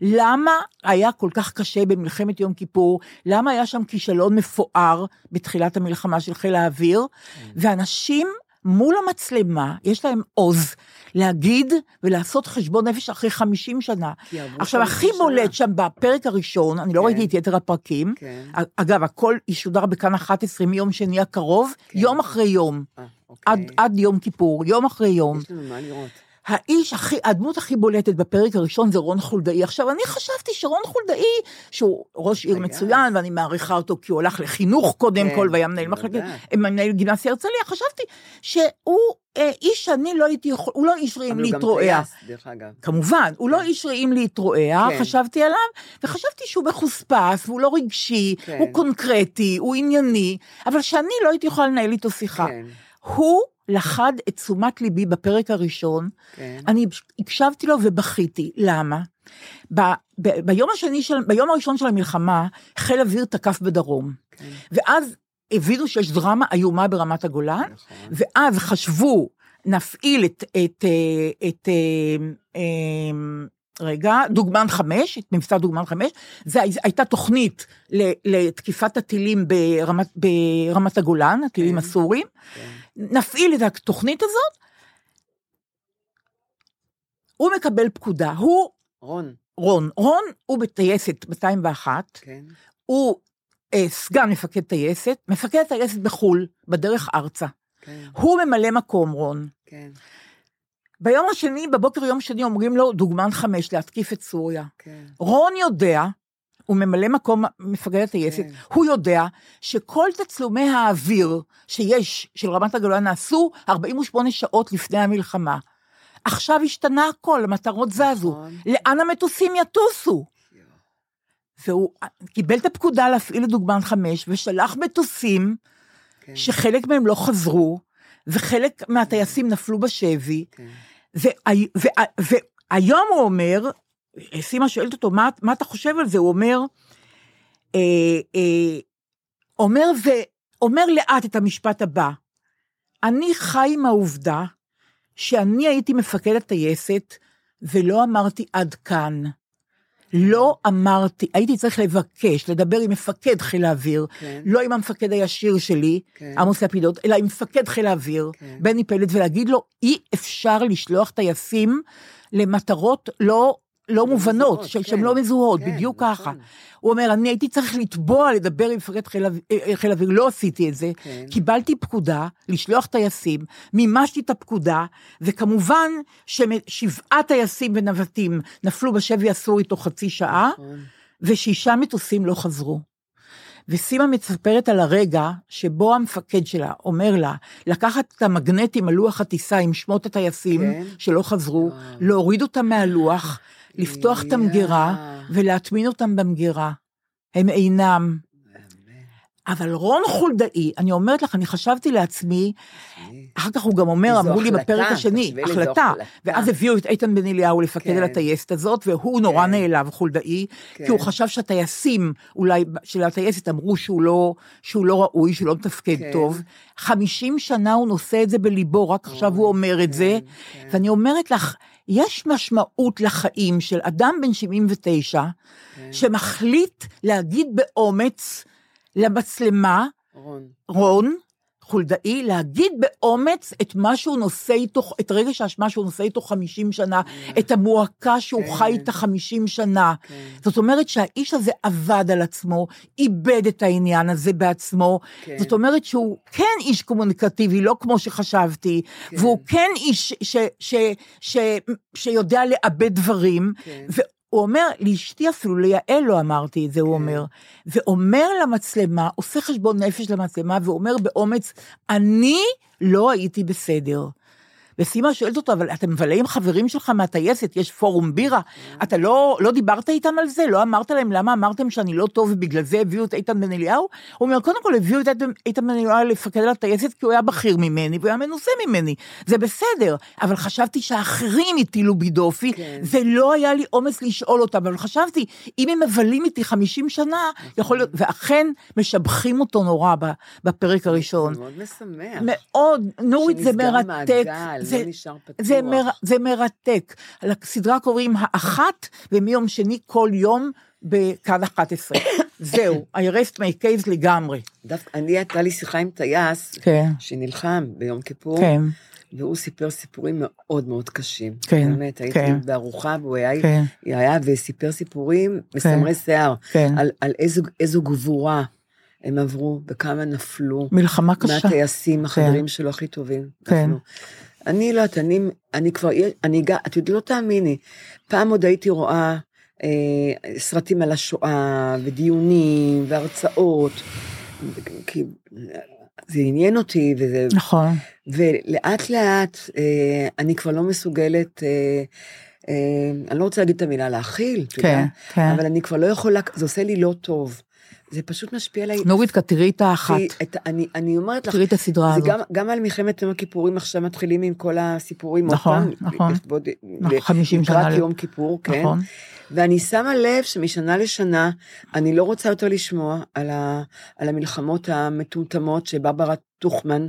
למה היה כל כך קשה במלחמת יום כיפור, למה היה שם כישלון מפואר בתחילת המלחמה של חיל האוויר, כן. ואנשים מול המצלמה, יש להם עוז להגיד ולעשות חשבון נפש אחרי 50 שנה. עכשיו, 50 הכי שנה. בולט שם בפרק הראשון, אני לא כן. ראיתי את יתר הפרקים, כן. אגב, הכל ישודר בכאן 11 מיום שני הקרוב, כן. יום אחרי יום, אה, אוקיי. עד, עד יום כיפור, יום אחרי יום. יש לנו מה לראות. האיש הכי, הדמות הכי בולטת בפרק הראשון זה רון חולדאי. עכשיו, אני חשבתי שרון חולדאי, שהוא ראש עיר. מצוין, ואני מעריכה אותו כי הוא הלך לחינוך קודם כן, כל, והיה מנהל מחלקת. מנהל גימנסיה הרצליה, חשבתי שהוא אה, איש שאני לא הייתי יכול, הוא לא איש רעים אבל הוא גם להתרועע. טייס, דרך אגב. כמובן, הוא לא איש רעים להתרועע, כן. חשבתי עליו, וחשבתי שהוא מחוספס, והוא לא רגשי, כן. הוא קונקרטי, הוא ענייני, אבל שאני לא הייתי יכולה לנהל איתו שיחה. כן, הוא לחד את תשומת ליבי בפרק הראשון, כן. אני הקשבתי לו ובכיתי, למה? ב, ב, ביום השני של, ביום הראשון של המלחמה, חיל אוויר תקף בדרום, כן. ואז הבינו שיש דרמה איומה ברמת הגולן, נכון. ואז חשבו, נפעיל את, את, אה, את, אה, אה, רגע, דוגמן חמש, את מבצע דוגמן חמש, זו הייתה תוכנית לתקיפת הטילים ברמת, ברמת הגולן, הטילים כן. הסורים, כן. נפעיל את התוכנית הזאת, הוא מקבל פקודה, הוא, רון, רון, רון הוא בטייסת 201, כן. הוא אה, סגן מפקד טייסת, מפקד טייסת בחו"ל, בדרך ארצה. כן, הוא ממלא מקום, רון. כן, ביום השני, בבוקר יום שני, אומרים לו, דוגמן חמש, להתקיף את סוריה. כן. רון יודע, הוא ממלא מקום מפקד הטייסת, כן. הוא יודע שכל תצלומי האוויר שיש של רמת הגולן נעשו 48 שעות לפני המלחמה. עכשיו השתנה הכל, המטרות זזו. נכון. לאן המטוסים יטוסו? והוא קיבל את הפקודה להפעיל את דוגמן חמש, ושלח מטוסים כן, שחלק מהם לא חזרו, וחלק מהטייסים נפלו בשבי, כן. והי- וה- והיום הוא אומר, סימה שואלת אותו, מה, מה אתה חושב על זה? הוא אומר, אה, אה, אומר, ואומר לאט את המשפט הבא, אני חי עם העובדה שאני הייתי מפקד הטייסת ולא אמרתי עד כאן. לא אמרתי, הייתי צריך לבקש, לדבר עם מפקד חיל האוויר, כן. לא עם המפקד הישיר שלי, כן. עמוס לפידות, אלא עם מפקד חיל האוויר, כן. בני פלד, ולהגיד לו, אי אפשר לשלוח טייסים למטרות לא... לא מובנות, מזוהות, כן. שהן לא מזוהות, כן, בדיוק נכון. ככה. הוא אומר, אני הייתי צריך לתבוע, לדבר עם מפקד חיל האוויר, אה, חיל האוויר, לא עשיתי את זה. כן. קיבלתי פקודה לשלוח טייסים, מימשתי את הפקודה, וכמובן ששבעה טייסים ונווטים נפלו בשבי הסורי תוך חצי שעה, נכון. ושישה מטוסים לא חזרו. וסימה מספרת על הרגע שבו המפקד שלה אומר לה לקחת את המגנטים על לוח הטיסה עם שמות הטייסים כן. שלא חזרו, וואו. להוריד אותם מהלוח, לפתוח את המגירה. ולהטמין אותם במגירה. הם אינם. אבל רון חולדאי, אני אומרת לך, אני חשבתי לעצמי, אחר כך הוא גם אומר, אמרו לי בפרק השני, החלטה. ואז הביאו את איתן בן אליהו לפקד כן. על הטייסת הזאת, והוא נורא כן. נעלב, חולדאי, כי כן. הוא חשב שהטייסים, אולי, של הטייסת אמרו שהוא לא, שהוא לא ראוי, שהוא לא מתפקד כן. טוב. 50 שנה הוא נושא את זה בליבו, רק עכשיו הוא אומר את זה, כן. ואני אומרת לך, יש משמעות לחיים של אדם בן 79, כן. שמחליט להגיד באומץ למצלמה, רון, רון חולדאי, להגיד באומץ את מה שהוא נושא איתו, את רגש האשמה שהוא נושא איתו 50 שנה, את המועקה שהוא כן. חי איתה 50 שנה. כן. זאת אומרת שהאיש הזה עבד על עצמו, איבד את העניין הזה בעצמו. כן. זאת אומרת שהוא כן איש קומוניקטיבי, לא כמו שחשבתי, כן. והוא כן איש ש, ש, ש, שיודע לאבד דברים. כן. הוא אומר, לאשתי אפילו, ליעל לא אמרתי את זה, הוא כן. אומר. ואומר למצלמה, עושה חשבון נפש למצלמה, ואומר באומץ, אני לא הייתי בסדר. וסימה שואלת אותו, אבל אתה מבלה עם חברים שלך מהטייסת, יש פורום בירה, אתה לא, לא דיברת איתם על זה? לא אמרת להם למה אמרתם שאני לא טוב ובגלל זה הביאו את איתן בן אליהו? הוא אומר, קודם כל הביאו את איתן- בן אליהו לפקד על הטייסת כי הוא היה בכיר ממני והוא היה מנוסה ממני, זה בסדר, אבל חשבתי שהאחרים הטילו בי דופי, כן. ולא היה לי אומץ לשאול אותם, אבל חשבתי, אם הם מבלים איתי 50 שנה, יכול להיות, ואכן משבחים אותו נורא בפרק הראשון. זה מאוד משמח. מאוד, נורית זה מרתק. המעגל, זה, לא נשאר פתוח. זה, מר, זה מרתק. לסדרה קוראים האחת, ומיום שני כל יום בכאן 11. זהו, I rest my case לגמרי. דווקא אני, הייתה לי שיחה עם טייס, כן, שנלחם ביום כיפור, כן, והוא סיפר סיפורים מאוד מאוד קשים. כן, באמת, הייתי כן. בארוחה, והוא היה, כן. היה וסיפר סיפורים מסמרי שיער, כן. על, על איזו, איזו גבורה הם עברו, וכמה נפלו. מלחמה קשה. מהטייסים, החברים שלו הכי טובים. כן. נפלו. אני לא יודעת, אני, אני כבר, אני, ג- את יודעת, לא תאמיני, פעם עוד הייתי רואה אה, סרטים על השואה, ודיונים, והרצאות, כי זה עניין אותי, וזה, נכון. ולאט לאט אה, אני כבר לא מסוגלת, אה, אה, אני לא רוצה להגיד את המילה להכיל, כן, יודע, כן. אבל אני כבר לא יכולה, זה עושה לי לא טוב. זה פשוט משפיע עליי. נורית, תראי את האחת. את, אני, אני אומרת לך, תראי את הסדרה הזאת. גם, גם על מלחמת יום הכיפורים עכשיו מתחילים עם כל הסיפורים. נכון, פעם, נכון. לכבוד- נכון, ל- 50 שנה לקראת יום כיפור, כן. נכון. ואני שמה לב שמשנה לשנה, אני לא רוצה יותר לשמוע על, ה, על המלחמות המטומטמות שברברה טוכמן,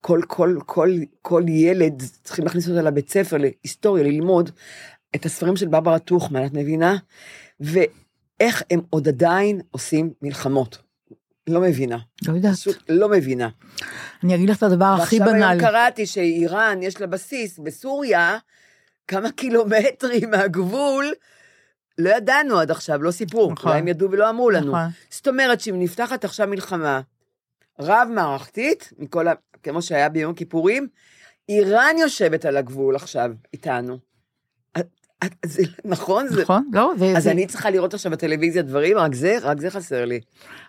כל, כל, כל, כל ילד צריכים להכניס אותה לבית ספר, להיסטוריה, ללמוד את הספרים של ברברה טוכמן, את מבינה? ואיך הם עוד עדיין עושים מלחמות. לא מבינה, לא יודעת. פשוט לא מבינה. אני אגיד לך את הדבר הכי ועכשיו היום בנאלי. קראתי שאיראן יש לה בסיס בסוריה, כמה קילומטרים מהגבול, לא ידענו עד עכשיו, לא סיפור, נכון. אולי הם ידעו ולא אמרו לנו. נכון. זאת אומרת שאם נפתחת עכשיו מלחמה רב-מערכתית, מכל ה... כמו שהיה ביום כיפורים, איראן יושבת על הגבול עכשיו איתנו. זה נכון? זה... נכון? לא, זה... אז זה- אני צריכה לראות עכשיו בטלוויזיה דברים, רק זה, רק זה חסר לי.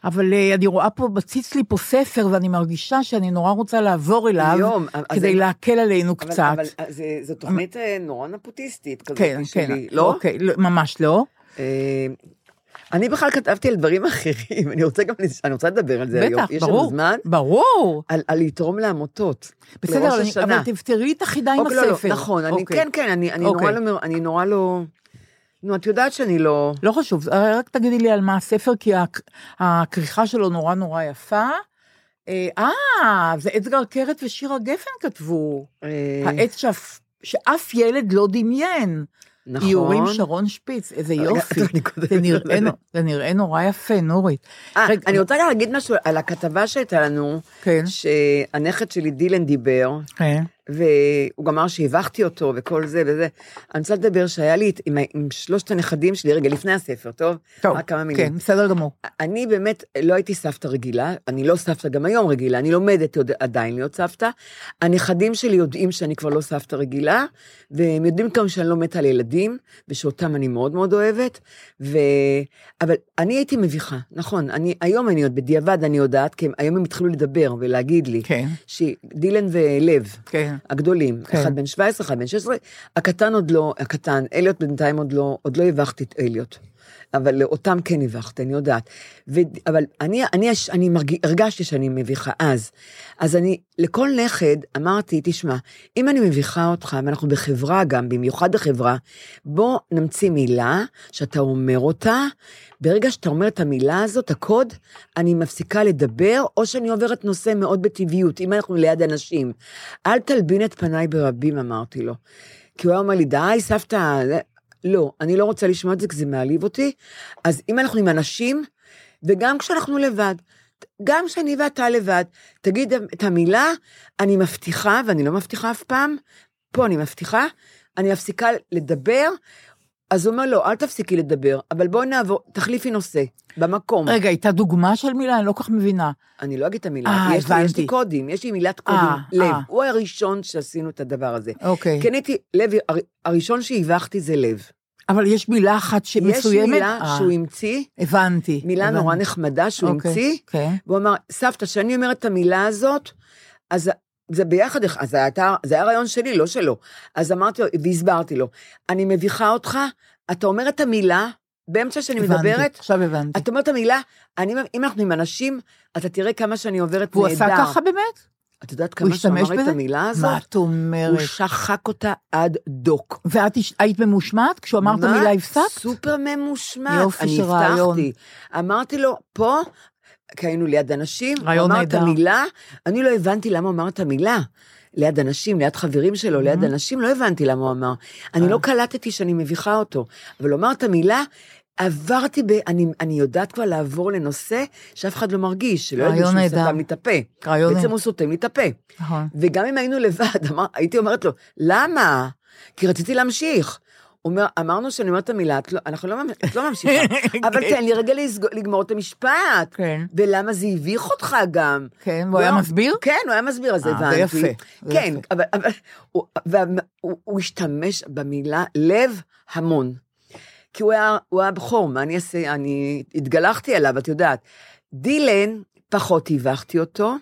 אבל אה, אני רואה פה, בציץ לי פה ספר, ואני מרגישה שאני נורא רוצה לעבור אליו, היום, אז כדי אני- להקל עלינו אבל, קצת. אבל אה, זה, זו תוכנית אה, נורא נפוטיסטית כזאת כן, כן. שלי, לא? אוקיי, לא, ממש לא. אה, אני בכלל כתבתי על דברים אחרים, אני רוצה גם, אני רוצה לדבר על זה היום. בטח, יש לנו ברור. זמן? ברור. על, על לתרום לעמותות. בסדר, אני-. אבל תפתרי את החידה עם אוקיי, לא, לא, הספר. נכון, אני, אוקיי. כן, כן, אני, אני, אוקיי. נורא לא, אני נורא לא... נו, את יודעת שאני לא... לא חשוב, רק תגידי לי על מה הספר, כי הכ- הכריכה שלו נורא נורא יפה. אה, אה, זה אדגר קרת ושירה גפן כתבו. אה, העץ שאף, שאף ילד לא דמיין. נכון. איורים שרון שפיץ, איזה רגע, יופי. זה נראה, זה נורא יפה, נורית. אה, רגע, אני רוצה להגיד משהו על הכתבה שהייתה לנו, כן, שהנכד שלי דילן דיבר, כן, והוא גם אמר שהבכתי אותו וכל זה וזה. אני רוצה לדבר שהיה לי עם, עם שלושת הנכדים שלי, רגע, לפני הספר, טוב? טוב, רק כמה מילים. כן, בסדר גמור. אני באמת לא הייתי סבתא רגילה, אני לא סבתא גם היום רגילה, אני לומדת עוד, עדיין להיות סבתא. הנכדים שלי יודעים שאני כבר לא סבתא רגילה, והם יודעים גם שאני לא מתה על ילדים, ושאותם אני מאוד מאוד אוהבת, ו... אבל אני הייתי מביכה, נכון, אני, היום אני עוד, בדיעבד אני יודעת, כי היום הם התחילו לדבר ולהגיד לי, כן, שדילן ולב, כן. הגדולים, כן. אחד בן 17, אחד בן 16, הקטן עוד לא, הקטן, אליוט בינתיים עוד לא, עוד לא הבכתי את אליוט. אבל אותם כן הבכתי, אני יודעת. ו, אבל אני, אני, אני מרג, הרגשתי שאני מביכה אז. אז אני, לכל נכד אמרתי, תשמע, אם אני מביכה אותך, ואנחנו בחברה גם, במיוחד בחברה, בוא נמציא מילה שאתה אומר אותה, ברגע שאתה אומר את המילה הזאת, הקוד, אני מפסיקה לדבר, או שאני עוברת נושא מאוד בטבעיות, אם אנחנו ליד אנשים. אל תלבין את פניי ברבים, אמרתי לו. כי הוא היה אומר לי, די, סבתא, זה-" לא, אני לא רוצה לשמוע את זה, כי זה מעליב אותי. אז אם אנחנו עם אנשים, וגם כשאנחנו לבד, גם כשאני ואתה לבד, תגיד את המילה, אני מבטיחה, ואני לא מבטיחה אף פעם, פה אני מבטיחה, אני מפסיקה לדבר, אז הוא אומר, לא, אל תפסיקי לדבר, אבל בואי נעבור, תחליפי נושא, במקום. רגע, הייתה דוגמה של מילה? אני לא כל כך מבינה. אני לא אגיד את המילה, אה, יש, לי, יש. לי קודים, יש לי מילת קודים, אה, לב. אה. הוא הראשון שעשינו את הדבר הזה. אוקיי. הייתי, לב, הר- הראשון שהבכתי זה לב. אבל יש מילה אחת יש שמסוימת? מילה אה, שהוא המציא, הבנתי. מילה הבנתי. נורא נחמדה שהוא אוקיי, המציא, כן. והוא אמר, סבתא, כשאני אומרת את המילה הזאת, אז זה ביחד, אז זה, הייתה, זה היה רעיון שלי, לא שלו. אז אמרתי לו, והסברתי לו, אני מביכה אותך, אתה אומר את המילה, באמצע שאני הבנתי, מדברת, עכשיו הבנתי. את המילה, אני, אם אנחנו עם אנשים, אתה תראה כמה שאני עוברת נהדר. עשה ככה באמת? את יודעת הוא כמה שהוא אמר את? המילה הזאת? מה את אומרת? הוא שחק אותה עד דוק. ואת היית ממושמעת? כשהוא אמר את? המילה הפסקת? סופר ממושמעת. יופי אני של רעיון. הבטחתי. אמרתי לו, פה, כי היינו ליד אנשים, הוא אמר את. המילה, אני לא הבנתי למה הוא אמר את המילה. ליד אנשים, ליד חברים שלו, ליד. אנשים, לא הבנתי למה הוא אמר. אני אה. לא קלטתי שאני מביכה אותו. אבל הוא אמר את המילה, עברתי ב... אני, אני יודעת כבר לעבור לנושא שאף אחד לא מרגיש, שלא ידעו שהוא. סתם לי את הפה. רעיון בעצם נהדר. הוא סותם לי את הפה. נכון. וגם אם היינו לבד, אמר, הייתי אומרת לו, למה? כי רציתי להמשיך. אומר, אמרנו שאני אומרת את המילה, את לא, אנחנו לא, את לא ממשיכה, אבל תן לי רגע לסג- לגמור את המשפט. כן. ולמה זה הביך אותך גם. כן, והוא היה לא, מסביר? כן, הוא היה מסביר, אז אה, זה הבנתי. יפה, זה כן, יפה. אבל, אבל הוא, הוא, הוא השתמש במילה לב המון. כי הוא היה, הוא היה בכור, מה אני אעשה? אני התגלחתי עליו, את יודעת. דילן, פחות הבכתי אותו,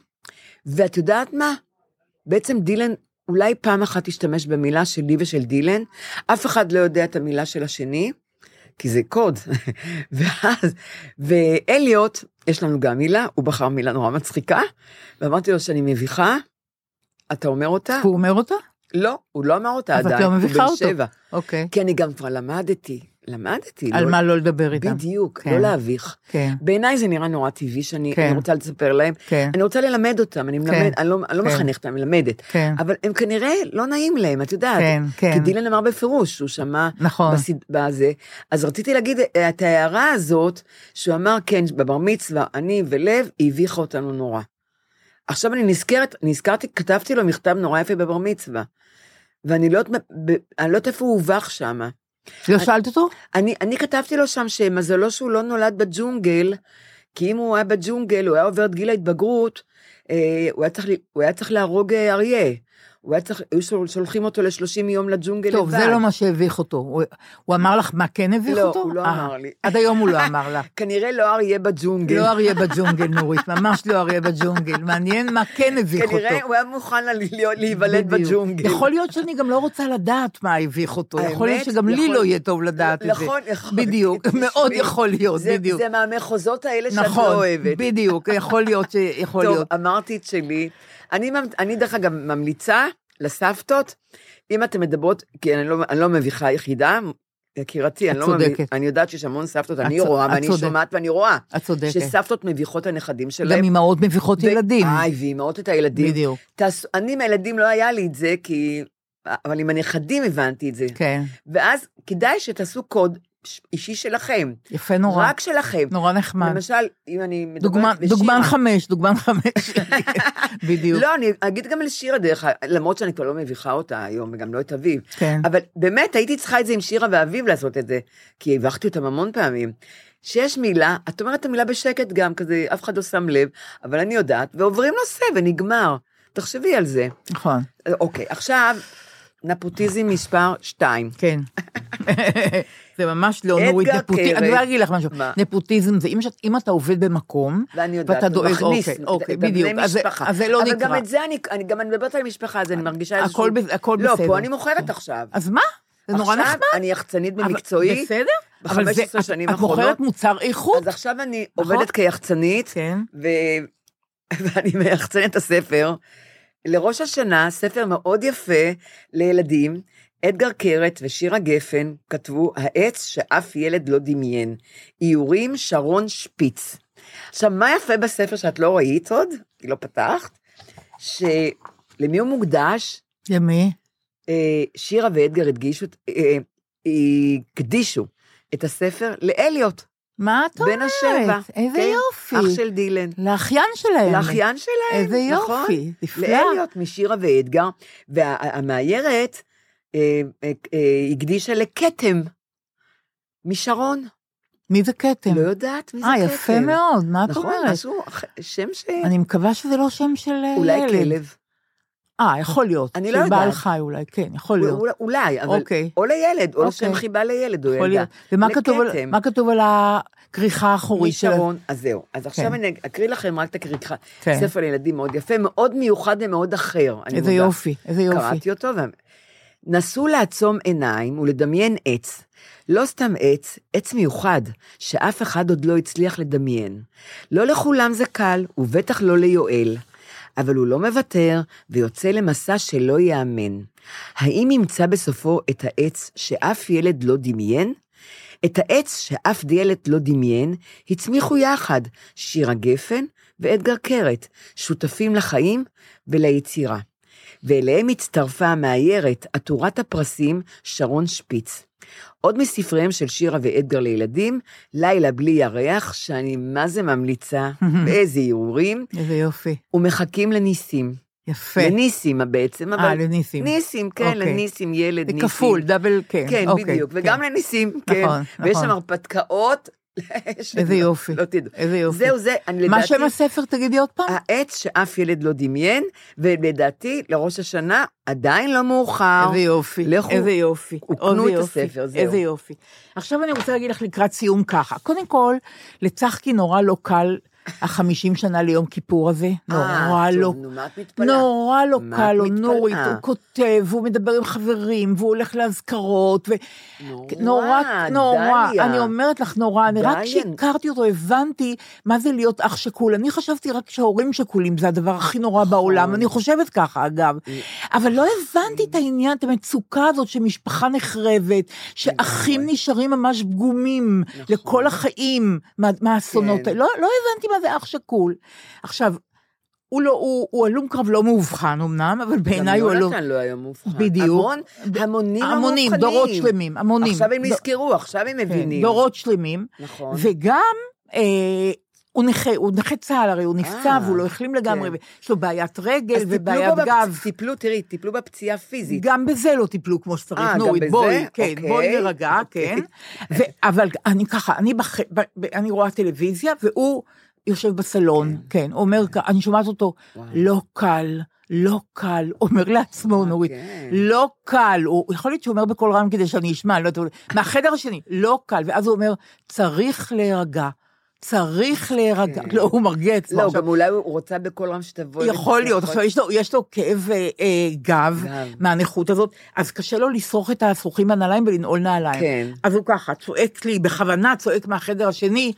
ואת יודעת מה? בעצם דילן, אולי פעם אחת השתמש במילה שלי ושל דילן, אף אחד לא יודע את המילה של השני, כי זה קוד. ואז, ואליוט, יש לנו גם מילה, הוא בחר מילה נורא מצחיקה, ואמרתי לו שאני מביכה, אתה אומר אותה? והוא אומר אותה? לא, הוא לא אמר אותה עדיין, לא הוא בן. שבע. אוקיי. כי אני גם כבר למדתי, למדתי. על מה לא לדבר איתם. בדיוק, כן. לא להביך. כן, בעיניי זה נראה נורא טבעי שאני כן. אני רוצה לספר להם. כן, אני רוצה ללמד אותם, אני מלמד, אני לא, אני לא כן. מחנכת, אני מלמדת. כן, אבל הם כנראה לא נעים להם, את יודעת. כן, כן. כי דילן אמר בפירוש, הוא שמע נכון. בסד... בזה. אז רציתי להגיד את ההערה הזאת, שהוא אמר, כן, בבר מצווה, אני ולב, הביכה אותנו נורא. עכשיו אני נזכרת, נזכרתי, כתבתי לו מכתב נורא יפה בבר מצווה. ואני לא יודעת, לא איפה הוא הובך שם. לא שאלת אותו? אני, אני כתבתי לו שם שמזלו שהוא לא נולד בג'ונגל, כי אם הוא היה בג'ונגל, הוא היה עובר את גיל ההתבגרות, אה, הוא, היה צריך, הוא היה צריך להרוג אה, אריה. הוא היה צריך, היו שול- שולחים אותו ל-30 יום לג'ונגל טוב, לבד. זה לא מה שהביך אותו. הוא- הוא אמר לך מה כן הביך לא, אותו? הוא לא אה, אמר לי. עד היום הוא לא אמר לך. כנראה לא אריה בג'ונגל. לא אריה בג'ונגל, נורית, ממש לא אריה בג'ונגל. מעניין מה כן הביך אותו. כנראה הוא היה מוכן להיוולד. בג'ונגל. יכול להיות שאני גם לא רוצה לדעת מה הביך אותו. יכול להיות שגם לי לא יהיה טוב לדעת את זה. נכון. בדיוק, מאוד יכול להיות, בדיוק. זה מהמחוזות האלה שאת לא נכון, אוהבת. בדיוק, יכול להיות. יכול טוב, להיות. אמרתי את שלי. אני, אני דרך אגב ממליצה לסבתות, אם אתן מדברות, כי אני לא, אני לא מביכה יחידה, יקירתי, אני לא צודקת. אני יודעת שיש המון סבתות, אני צוד- רואה ואני. שומעת ואני רואה, את צודקת. שסבתות מביכות הנכדים שלהם. גם אמהות מביכות ו- ילדים. איי, ואימהות את הילדים. בדיוק, תעשו, אני עם הילדים לא היה לי את זה, כי... אבל עם הנכדים הבנתי את זה. כן. ואז כדאי שתעשו קוד אישי שלכם, יפה נורא. רק שלכם. נורא נחמד. למשל, אם אני מדברת דוגמן- לשירה- דוגמן חמש, דוגמן חמש. בדיוק. לא, אני אגיד גם לשירה דרך, ה- למרות שאני כבר לא מביכה אותה היום, וגם לא את אביב. כן. אבל באמת, הייתי צריכה את זה עם שירה ואביב לעשות את זה, כי הבכתי אותם המון פעמים. שיש מילה, את אומרת את המילה בשקט גם, כזה, אף אחד לא שם לב, אבל אני יודעת, ועוברים נושא ונגמר. תחשבי על זה. נכון, אוקיי, עכשיו, נפוטיזם מספר 2. כן. זה ממש לא נורית נפוטיזם. אני רוצה להגיד לך משהו. מה? נפוטיזם זה אם שאת- אם אתה עובד במקום, ואני יודעת, ואתה דואג, אוקיי, אוקיי, את בדיוק. אז זה-. אז זה לא אבל נקרא. גם את זה אני, אני גם אני מדברת על משפחה, אז אני מרגישה איזשהו... הכל בס- הכל לא, בסדר. פה אני מוכרת עכשיו. אז מה? זה נורא עכשיו נחמד. אני יחצנית אבל- במקצועי, בסדר. אבל זה- ב-15 את- שנים את האחרונות. מוכרת מוצר איכות. אז עכשיו אני נכון? עובדת כיחצנית, כן. ואני מייחצנת את הספר. לראש השנה, ספר מאוד יפה לילדים, אדגר קרת ושירה גפן כתבו העץ שאף ילד לא דמיין. איורים שרון שפיץ. עכשיו, מה יפה בספר שאת לא ראית עוד, כי לא פתחת? שלמי הוא מוקדש? למי? אה, שירה ואדגר הדגישו, אה, הקדישו את הספר לאליוט, מה את אומרת? בן השבע. איזה כן, יופי. אח של דילן. לאחיין שלהם. לאחיין שלהם, איזה נכון. יופי, נפלא. לאליוט, משירה ואדגר, והמאיירת אה, אה, אה, הקדישה לכתם, משרון. מי זה כתם? לא יודעת מי זה כתם. אה, יפה מאוד, מה את נכון, אומרת? משהו, אח- שם ש... אני מקווה שזה לא שם של אה, אולי ילד. כלב. אה, יכול להיות. אני לא של בעל יודעת. חי אולי, כן, יכול להיות. אולי- אולי, אבל אוקיי. או לילד, או אוקיי. לשם חיבה לילד או ילדה. ומה כתוב על- הכריכה האחורית של... משרון, אז זהו. אז עכשיו כן. אני אקריא לכם רק את הכריכה. כן. ספר לילדים מאוד יפה, מאוד מיוחד ומאוד אחר. איזה. יופי, איזה יופי. קראתי אותו. נסו לעצום עיניים ולדמיין עץ. לא סתם עץ, עץ מיוחד, שאף אחד עוד לא הצליח לדמיין. לא לכולם זה קל, ובטח לא ליואל. אבל הוא לא מוותר, ויוצא למסע שלא ייאמן. האם ימצא בסופו את העץ שאף ילד לא דמיין? את העץ שאף ילד לא דמיין, הצמיחו יחד שירה גפן ואדגר קרת, שותפים לחיים וליצירה. ואליהם הצטרפה המאיירת, עטורת הפרסים, שרון שפיץ. עוד מספריהם של שירה ואדגר לילדים, לילה בלי ירח, שאני מה זה ממליצה, באיזה הרהורים, איזה יופי. ומחכים לניסים. יפה. לניסים בעצם, אבל... אה, לניסים. ניסים, כן, אוקיי. לניסים, ילד, ניסים. כפול, דאבל, כן. כן, אוקיי, בדיוק, כן. וגם לניסים, כן. נכון, ויש נכון. שם הרפתקאות. איזה יופי, לא תדעו. איזה יופי. זהו, זה, אני מה לדעתי... שם הספר, תגידי עוד פעם? העץ שאף ילד לא דמיין, ולדעתי, לראש השנה, עדיין לא מאוחר. איזה יופי, לכו, איזה יופי. וקנו את הספר, זהו. איזה יופי. עכשיו אני רוצה להגיד לך לקראת סיום ככה. קודם כל, לצחקי נורא לא קל החמישים שנה ליום כיפור הזה. נורא אה, לא טוב, נו, מה את מתפלאה? נורא לא קל לו? נורית, הוא כותב, והוא מדבר עם חברים, והוא הולך לאזכרות. נורא, נורא, נורא. אני אומרת לך נורא, אני רק. כשהכרתי אותו הבנתי מה זה להיות אח שכול. אני חשבתי רק שההורים שכולים זה הדבר הכי נורא בעולם, אני חושבת ככה אגב. אבל לא הבנתי את העניין, את המצוקה הזאת שמשפחה נחרבת, שאחים נשארים ממש פגומים לכל החיים מה- מהאסונות כן. לא לא הבנתי מה זה אח שכול. עכשיו, הוא לא, הוא, הוא הלום קרב לא מאובחן אמנם, אבל בעיניי הוא גם הלום... יונתן לא היה מאובחן. בדיוק. המון, המונים לא המונים. דורות שלמים, המונים. עכשיו הם נזכרו, עכשיו הם כן, מבינים. דורות שלמים. נכון. וגם, אה, הוא נכה, הוא נכה צה"ל, הרי הוא נפצע אה, והוא לא החלים לגמרי, כן. ויש לו בעיית רגל אז ובעיית בפ- גב. טיפלו, תראי, טיפלו בפציעה פיזית. גם בזה לא טיפלו כמו שצריך, אה, גם נורית? בואי, כן, אוקיי, בואי נרגע, אוקיי. כן. ו- אבל אני ככה, אני בח- אני רואה טלוויזיה, והוא יושב בסלון, כן, הוא אומר, כ- אני שומעת אותו, לא קל. לא קל, אומר לעצמו, נורית, כן. לא קל, הוא יכול להיות שהוא אומר בקול רם כדי שאני אשמע, לא יודעת, מהחדר השני, לא קל, ואז הוא אומר, צריך להירגע, צריך להירגע, לא, הוא מרגיע את עצמו. לא, עכשיו, גם אולי הוא רוצה בקול רם שתבואי. יכול להיות, עכשיו יש לו, יש לו כאב אה, אה, גב. מהנכות הזאת, אז קשה לו לשרוך את השרוכים בנעליים ולנעול נעליים. כן. אז הוא ככה, צועק לי, בכוונה צועק מהחדר השני,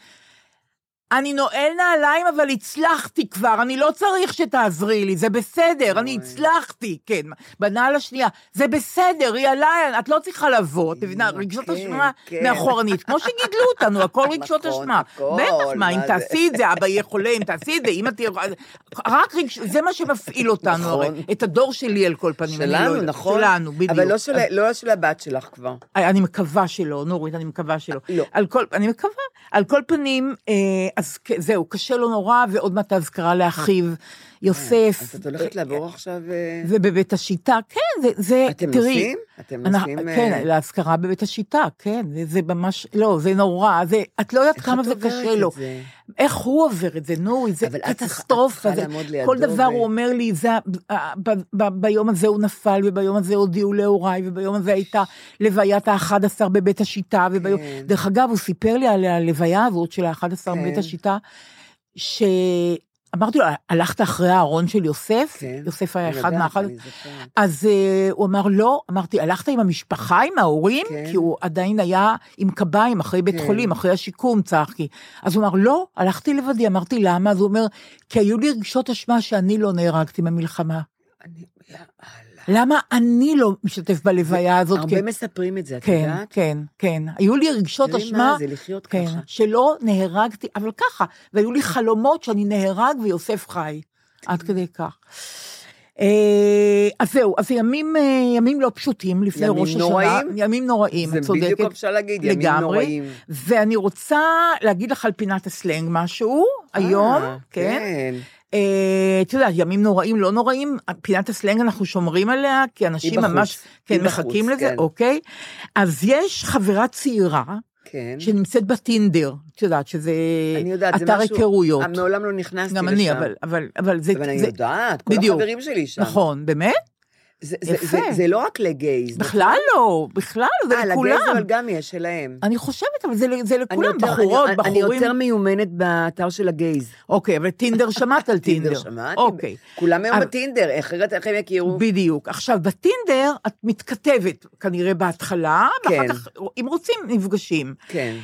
אני נועל נעליים, אבל הצלחתי כבר, אני לא צריך שתעזרי לי, זה בסדר, אני הצלחתי, כן. בנעל השנייה, זה בסדר, היא עליי, את לא צריכה לבוא, את מבינה, רגשות כן, אשמה כן. מאחורנית, כמו שגידלו אותנו, הכל רגשות נכון, אשמה. בטח, מה, אם? תעשי את זה, אבא יהיה חולה, אם תעשי את זה, אמא תהיה... רק רגש... זה מה שמפעיל אותנו, נכון. הרי. את הדור שלי על כל פנים, לא שלנו. נכון? שלנו, בדיוק. אבל לא של- לא של הבת שלך כבר. אני מקווה שלא, נורית, אני מקווה שלא. לא. על כל, אני מקווה. על כל פנים, אה, אז זהו, קשה לו נורא, ועוד מעט האזכרה לאחיו, יוסף. אז את הולכת לעבור עכשיו... אה, ובבית השיטה, כן, זה, זה אתם תראי. נוסעים? אתם נוסעים... אה, כן, לאזכרה בבית השיטה, כן, זה, ממש, לא, זה נורא, זה, את לא יודעת כמה זה קשה לו. זה? איך הוא עובר את זה, נו, זה קטסטרופה. כל דבר הוא אומר לי, ביום הזה הוא נפל, וביום הזה הודיעו להוריי, וביום הזה הייתה לוויית ה-11 בבית השיטה, וביום... כן. דרך אגב, הוא סיפר לי על הלוויה הזאת של ה-11 כן. בבית השיטה, שאמרתי לו, הלכת אחרי הארון של יוסף? כן. יוסף היה אחד זוכרת. אז uh, הוא אמר, לא, אמרתי, הלכת עם המשפחה, עם ההורים? כן. כי הוא עדיין היה עם קביים אחרי בית כן. חולים, אחרי השיקום, צחקי. אז הוא אמר, לא, הלכתי לבדי, אמרתי, למה? אז הוא אומר, כי היו לי רגשות אשמה שאני לא נהרגתי במלחמה. אני- יאללה. למה אני לא משתתף בלוויה הזאת? הרבה כי- מספרים את זה, את כן, יודעת? כן, כן. היו לי רגשות אשמה. מה זה לחיות כן, ככה. שלא נהרגתי, אבל ככה, והיו לי חלומות שאני נהרג ויוסף חי, עד כדי כך. אה, אז זהו, אז ימים, אה, ימים לא פשוטים לפני ימים ראש השנה. נוראים? ימים נוראים, זה את צודקת. בדיוק אפשר להגיד, ימים לגמרי. נוראים. ואני רוצה להגיד לך על פינת הסלנג משהו, היום, אה, כן. כן. אה, את יודעת, ימים נוראים, לא נוראים, פינת הסלנג אנחנו שומרים עליה, כי אנשים בחוץ, ממש, כן, בחוץ, מחכים לזה, כן. אוקיי? אז יש חברה צעירה, כן. שנמצאת בטינדר, את יודעת שזה אני יודעת, אתר. היכרויות. מעולם לא נכנסתי גם לשם. אני, אבל, אבל, אבל זה... אבל אני זה- יודעת, כל בדיוק. החברים שלי שם. נכון, באמת? זה, זה, יפה. זה, זה לא רק לגייז. בכלל לא, בכלל לא, זה אה, לכולם. לגייז אבל גם יש שלהם. אני חושבת, אבל זה, זה לכולם, יותר- בחורות, אני, בחורים. אני יותר מיומנת באתר של הגייז. אוקיי, אבל טינדר שמעת על טינדר. טינדר שמעתי. אוקיי. כולם היום אבל- בטינדר, אחרת איך הם יכירו? בדיוק. עכשיו, בטינדר את מתכתבת כנראה בהתחלה, ואחר כן. כך, אם רוצים, נפגשים. כן.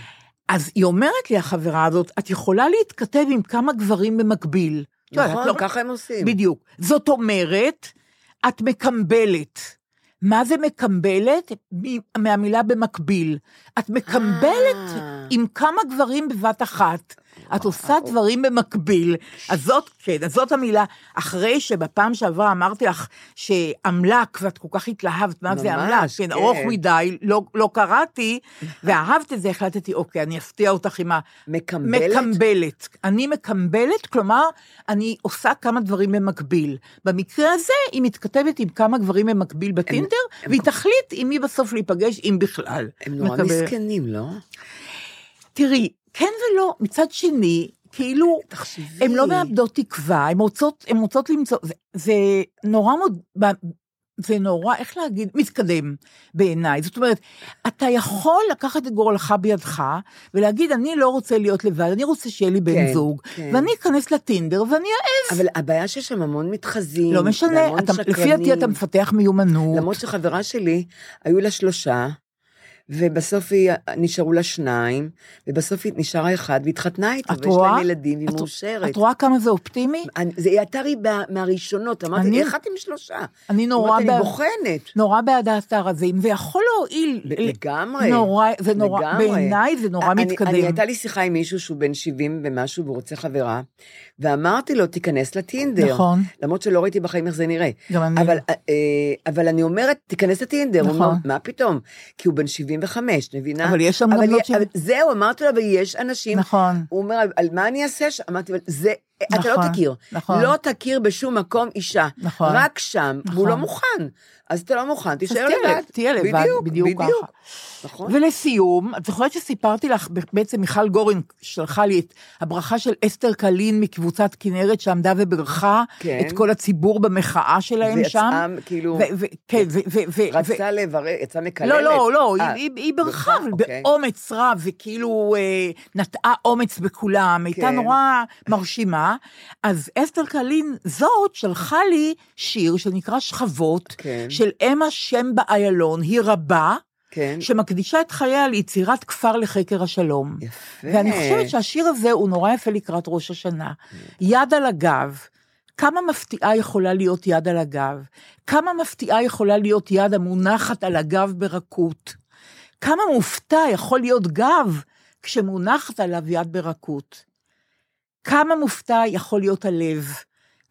אז היא אומרת לי, החברה הזאת, את יכולה להתכתב עם כמה גברים במקביל. נכון, לא- ככה הם עושים. בדיוק. זאת אומרת, את מקמבלת. מה זה מקמבלת? מהמילה במקביל. את מקמבלת אה. עם כמה גברים בבת אחת. את עושה דברים במקביל. אז זאת, כן, אז זאת המילה. אחרי שבפעם שעברה אמרתי לך שאמל"ק, ואת כל כך התלהבת, מה זה אמל"ק? כן, כן. ארוך מדי, לא, לא קראתי, ואהבת את זה, החלטתי, אוקיי, אני אפתיע אותך עם ה... מקמבלת? מקמבלת. אני מקמבלת, כלומר, אני עושה כמה דברים במקביל. במקרה הזה, היא מתכתבת עם כמה גברים במקביל בטינדר, הם- והיא תחליט עם מי בסוף להיפגש, אם בכלל. הם נורא מקבל- מסכנים, לא? תראי, כן ולא, מצד שני, כאילו, תחשבי. הן לא מאבדות תקווה, הן רוצות, הן רוצות למצוא, זה, זה נורא מאוד, ב- זה נורא, איך להגיד, מתקדם בעיניי. זאת אומרת, אתה יכול לקחת את גורלך בידך ולהגיד, אני לא רוצה להיות לבד, אני רוצה שיהיה לי בן כן, זוג, כן. ואני אכנס לטינדר ואני אעז. אבל הבעיה שיש שם המון מתחזים. לא משנה, אתה, לפי דעתי שקרנים. אתה מפתח מיומנות. למרות שחברה שלי, היו לה שלושה, ובסוף היא, נשארו לה שניים, ובסוף היא נשארה אחד, והתחתנה איתו, את ויש רואה? להם ילדים, והיא מאושרת. את רואה כמה זה אופטימי? אני- זה היא הייתה לי מה- מהראשונות, אמרתי, אני- איך את עם שלושה? אני נורא אמרתי, אני בוחנת. נורא בעד האתר הזה, אם זה יכול להועיל. לגמרי. נורא, זה נורא, לגמרי. בעיניי זה נורא אני- מתקדם. אני, הייתה לי שיחה עם מישהו שהוא בן 70 ומשהו, והוא רוצה חברה, ואמרתי לו, תיכנס לטינדר. נכון. למרות שלא ראיתי בחיים איך זה נראה. גם אני. אבל, אה, אבל אני אומרת, תיכנס לטינדר. נכון. אומר, מה פתאום? כי הוא בן 75, את מבינה? אבל יש שם גם אבל זהו, אמרתי לו, אבל יש אנשים... נכון. הוא אומר, "על- על מה אני אעשה שם? אמרתי, אבל זה... אתה לא נכון, תכיר. נכון. לא תכיר בשום מקום אישה. נכון. רק שם, והוא נכון. לא מוכן. אז אתה לא מוכן, תישאר לבד. תהיה לבד, בדיוק ככה. נכון. ולסיום, את זוכרת שסיפרתי לך, בעצם מיכל גורן שלחה לי את הברכה של אסתר קלין מקבוצת כנרת שעמדה וברכה כן. את כל הציבור במחאה שלהם שם. ויצאה, כאילו, ו- ו- כן, ו- ו- ו- ו- רצתה לברך, יצאה מקללת. לא, לא, לא, אה, היא, היא, ברכה, אבל אוקיי. באומץ רב, וכאילו אה, נטעה אומץ בכולם, הייתה כן. נורא מרשימה. אז אסתר קלין זאת שלחה לי שיר שנקרא שכבות, כן. של אמה שם באיילון, היא רבה, כן. שמקדישה את חייה ליצירת כפר לחקר השלום. יפה. ואני חושבת שהשיר הזה הוא נורא יפה לקראת ראש השנה. יד על הגב. כמה מפתיעה יכולה להיות יד על הגב? כמה מפתיעה יכולה להיות יד המונחת על הגב ברכות? כמה מופתע יכול להיות גב כשמונחת עליו יד ברכות? כמה מופתע יכול להיות הלב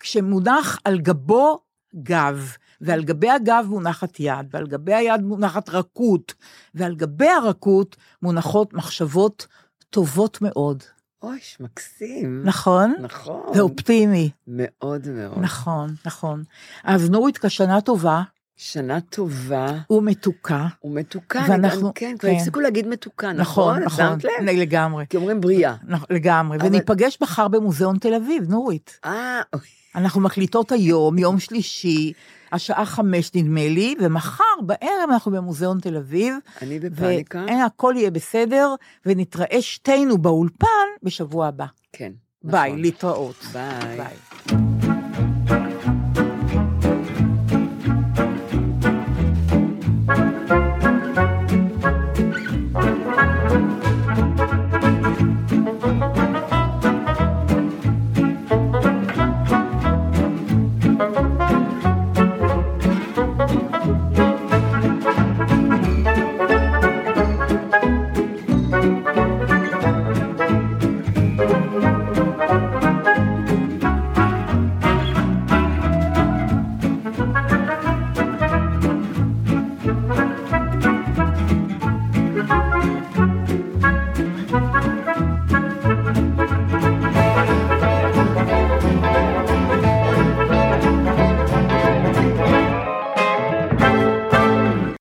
כשמונח על גבו גב, ועל גבי הגב מונחת יד, ועל גבי היד מונחת רכות, ועל גבי הרכות מונחות מחשבות טובות מאוד. אוי, מקסים. נכון? נכון. ואופטימי. מאוד מאוד. נכון, נכון. אז נורית, כשנה טובה שנה טובה ומתוקה. ומתוקה. ואנחנו- אני- כן, כבר כן. הפסיקו להגיד מתוקה, נכון, נכון? נכון. לגמרי. כי אומרים בריאה. נכון, לגמרי. אבל- וניפגש מחר במוזיאון תל אביב, נורית. אה, אנחנו מקליטות היום, יום שלישי, השעה חמש נדמה לי, ומחר בערב אנחנו במוזיאון תל אביב. אני בפאניקה. והכל יהיה בסדר, ונתראה שתינו באולפן בשבוע הבא. כן. ביי, נכון. להתראות. ביי. ביי.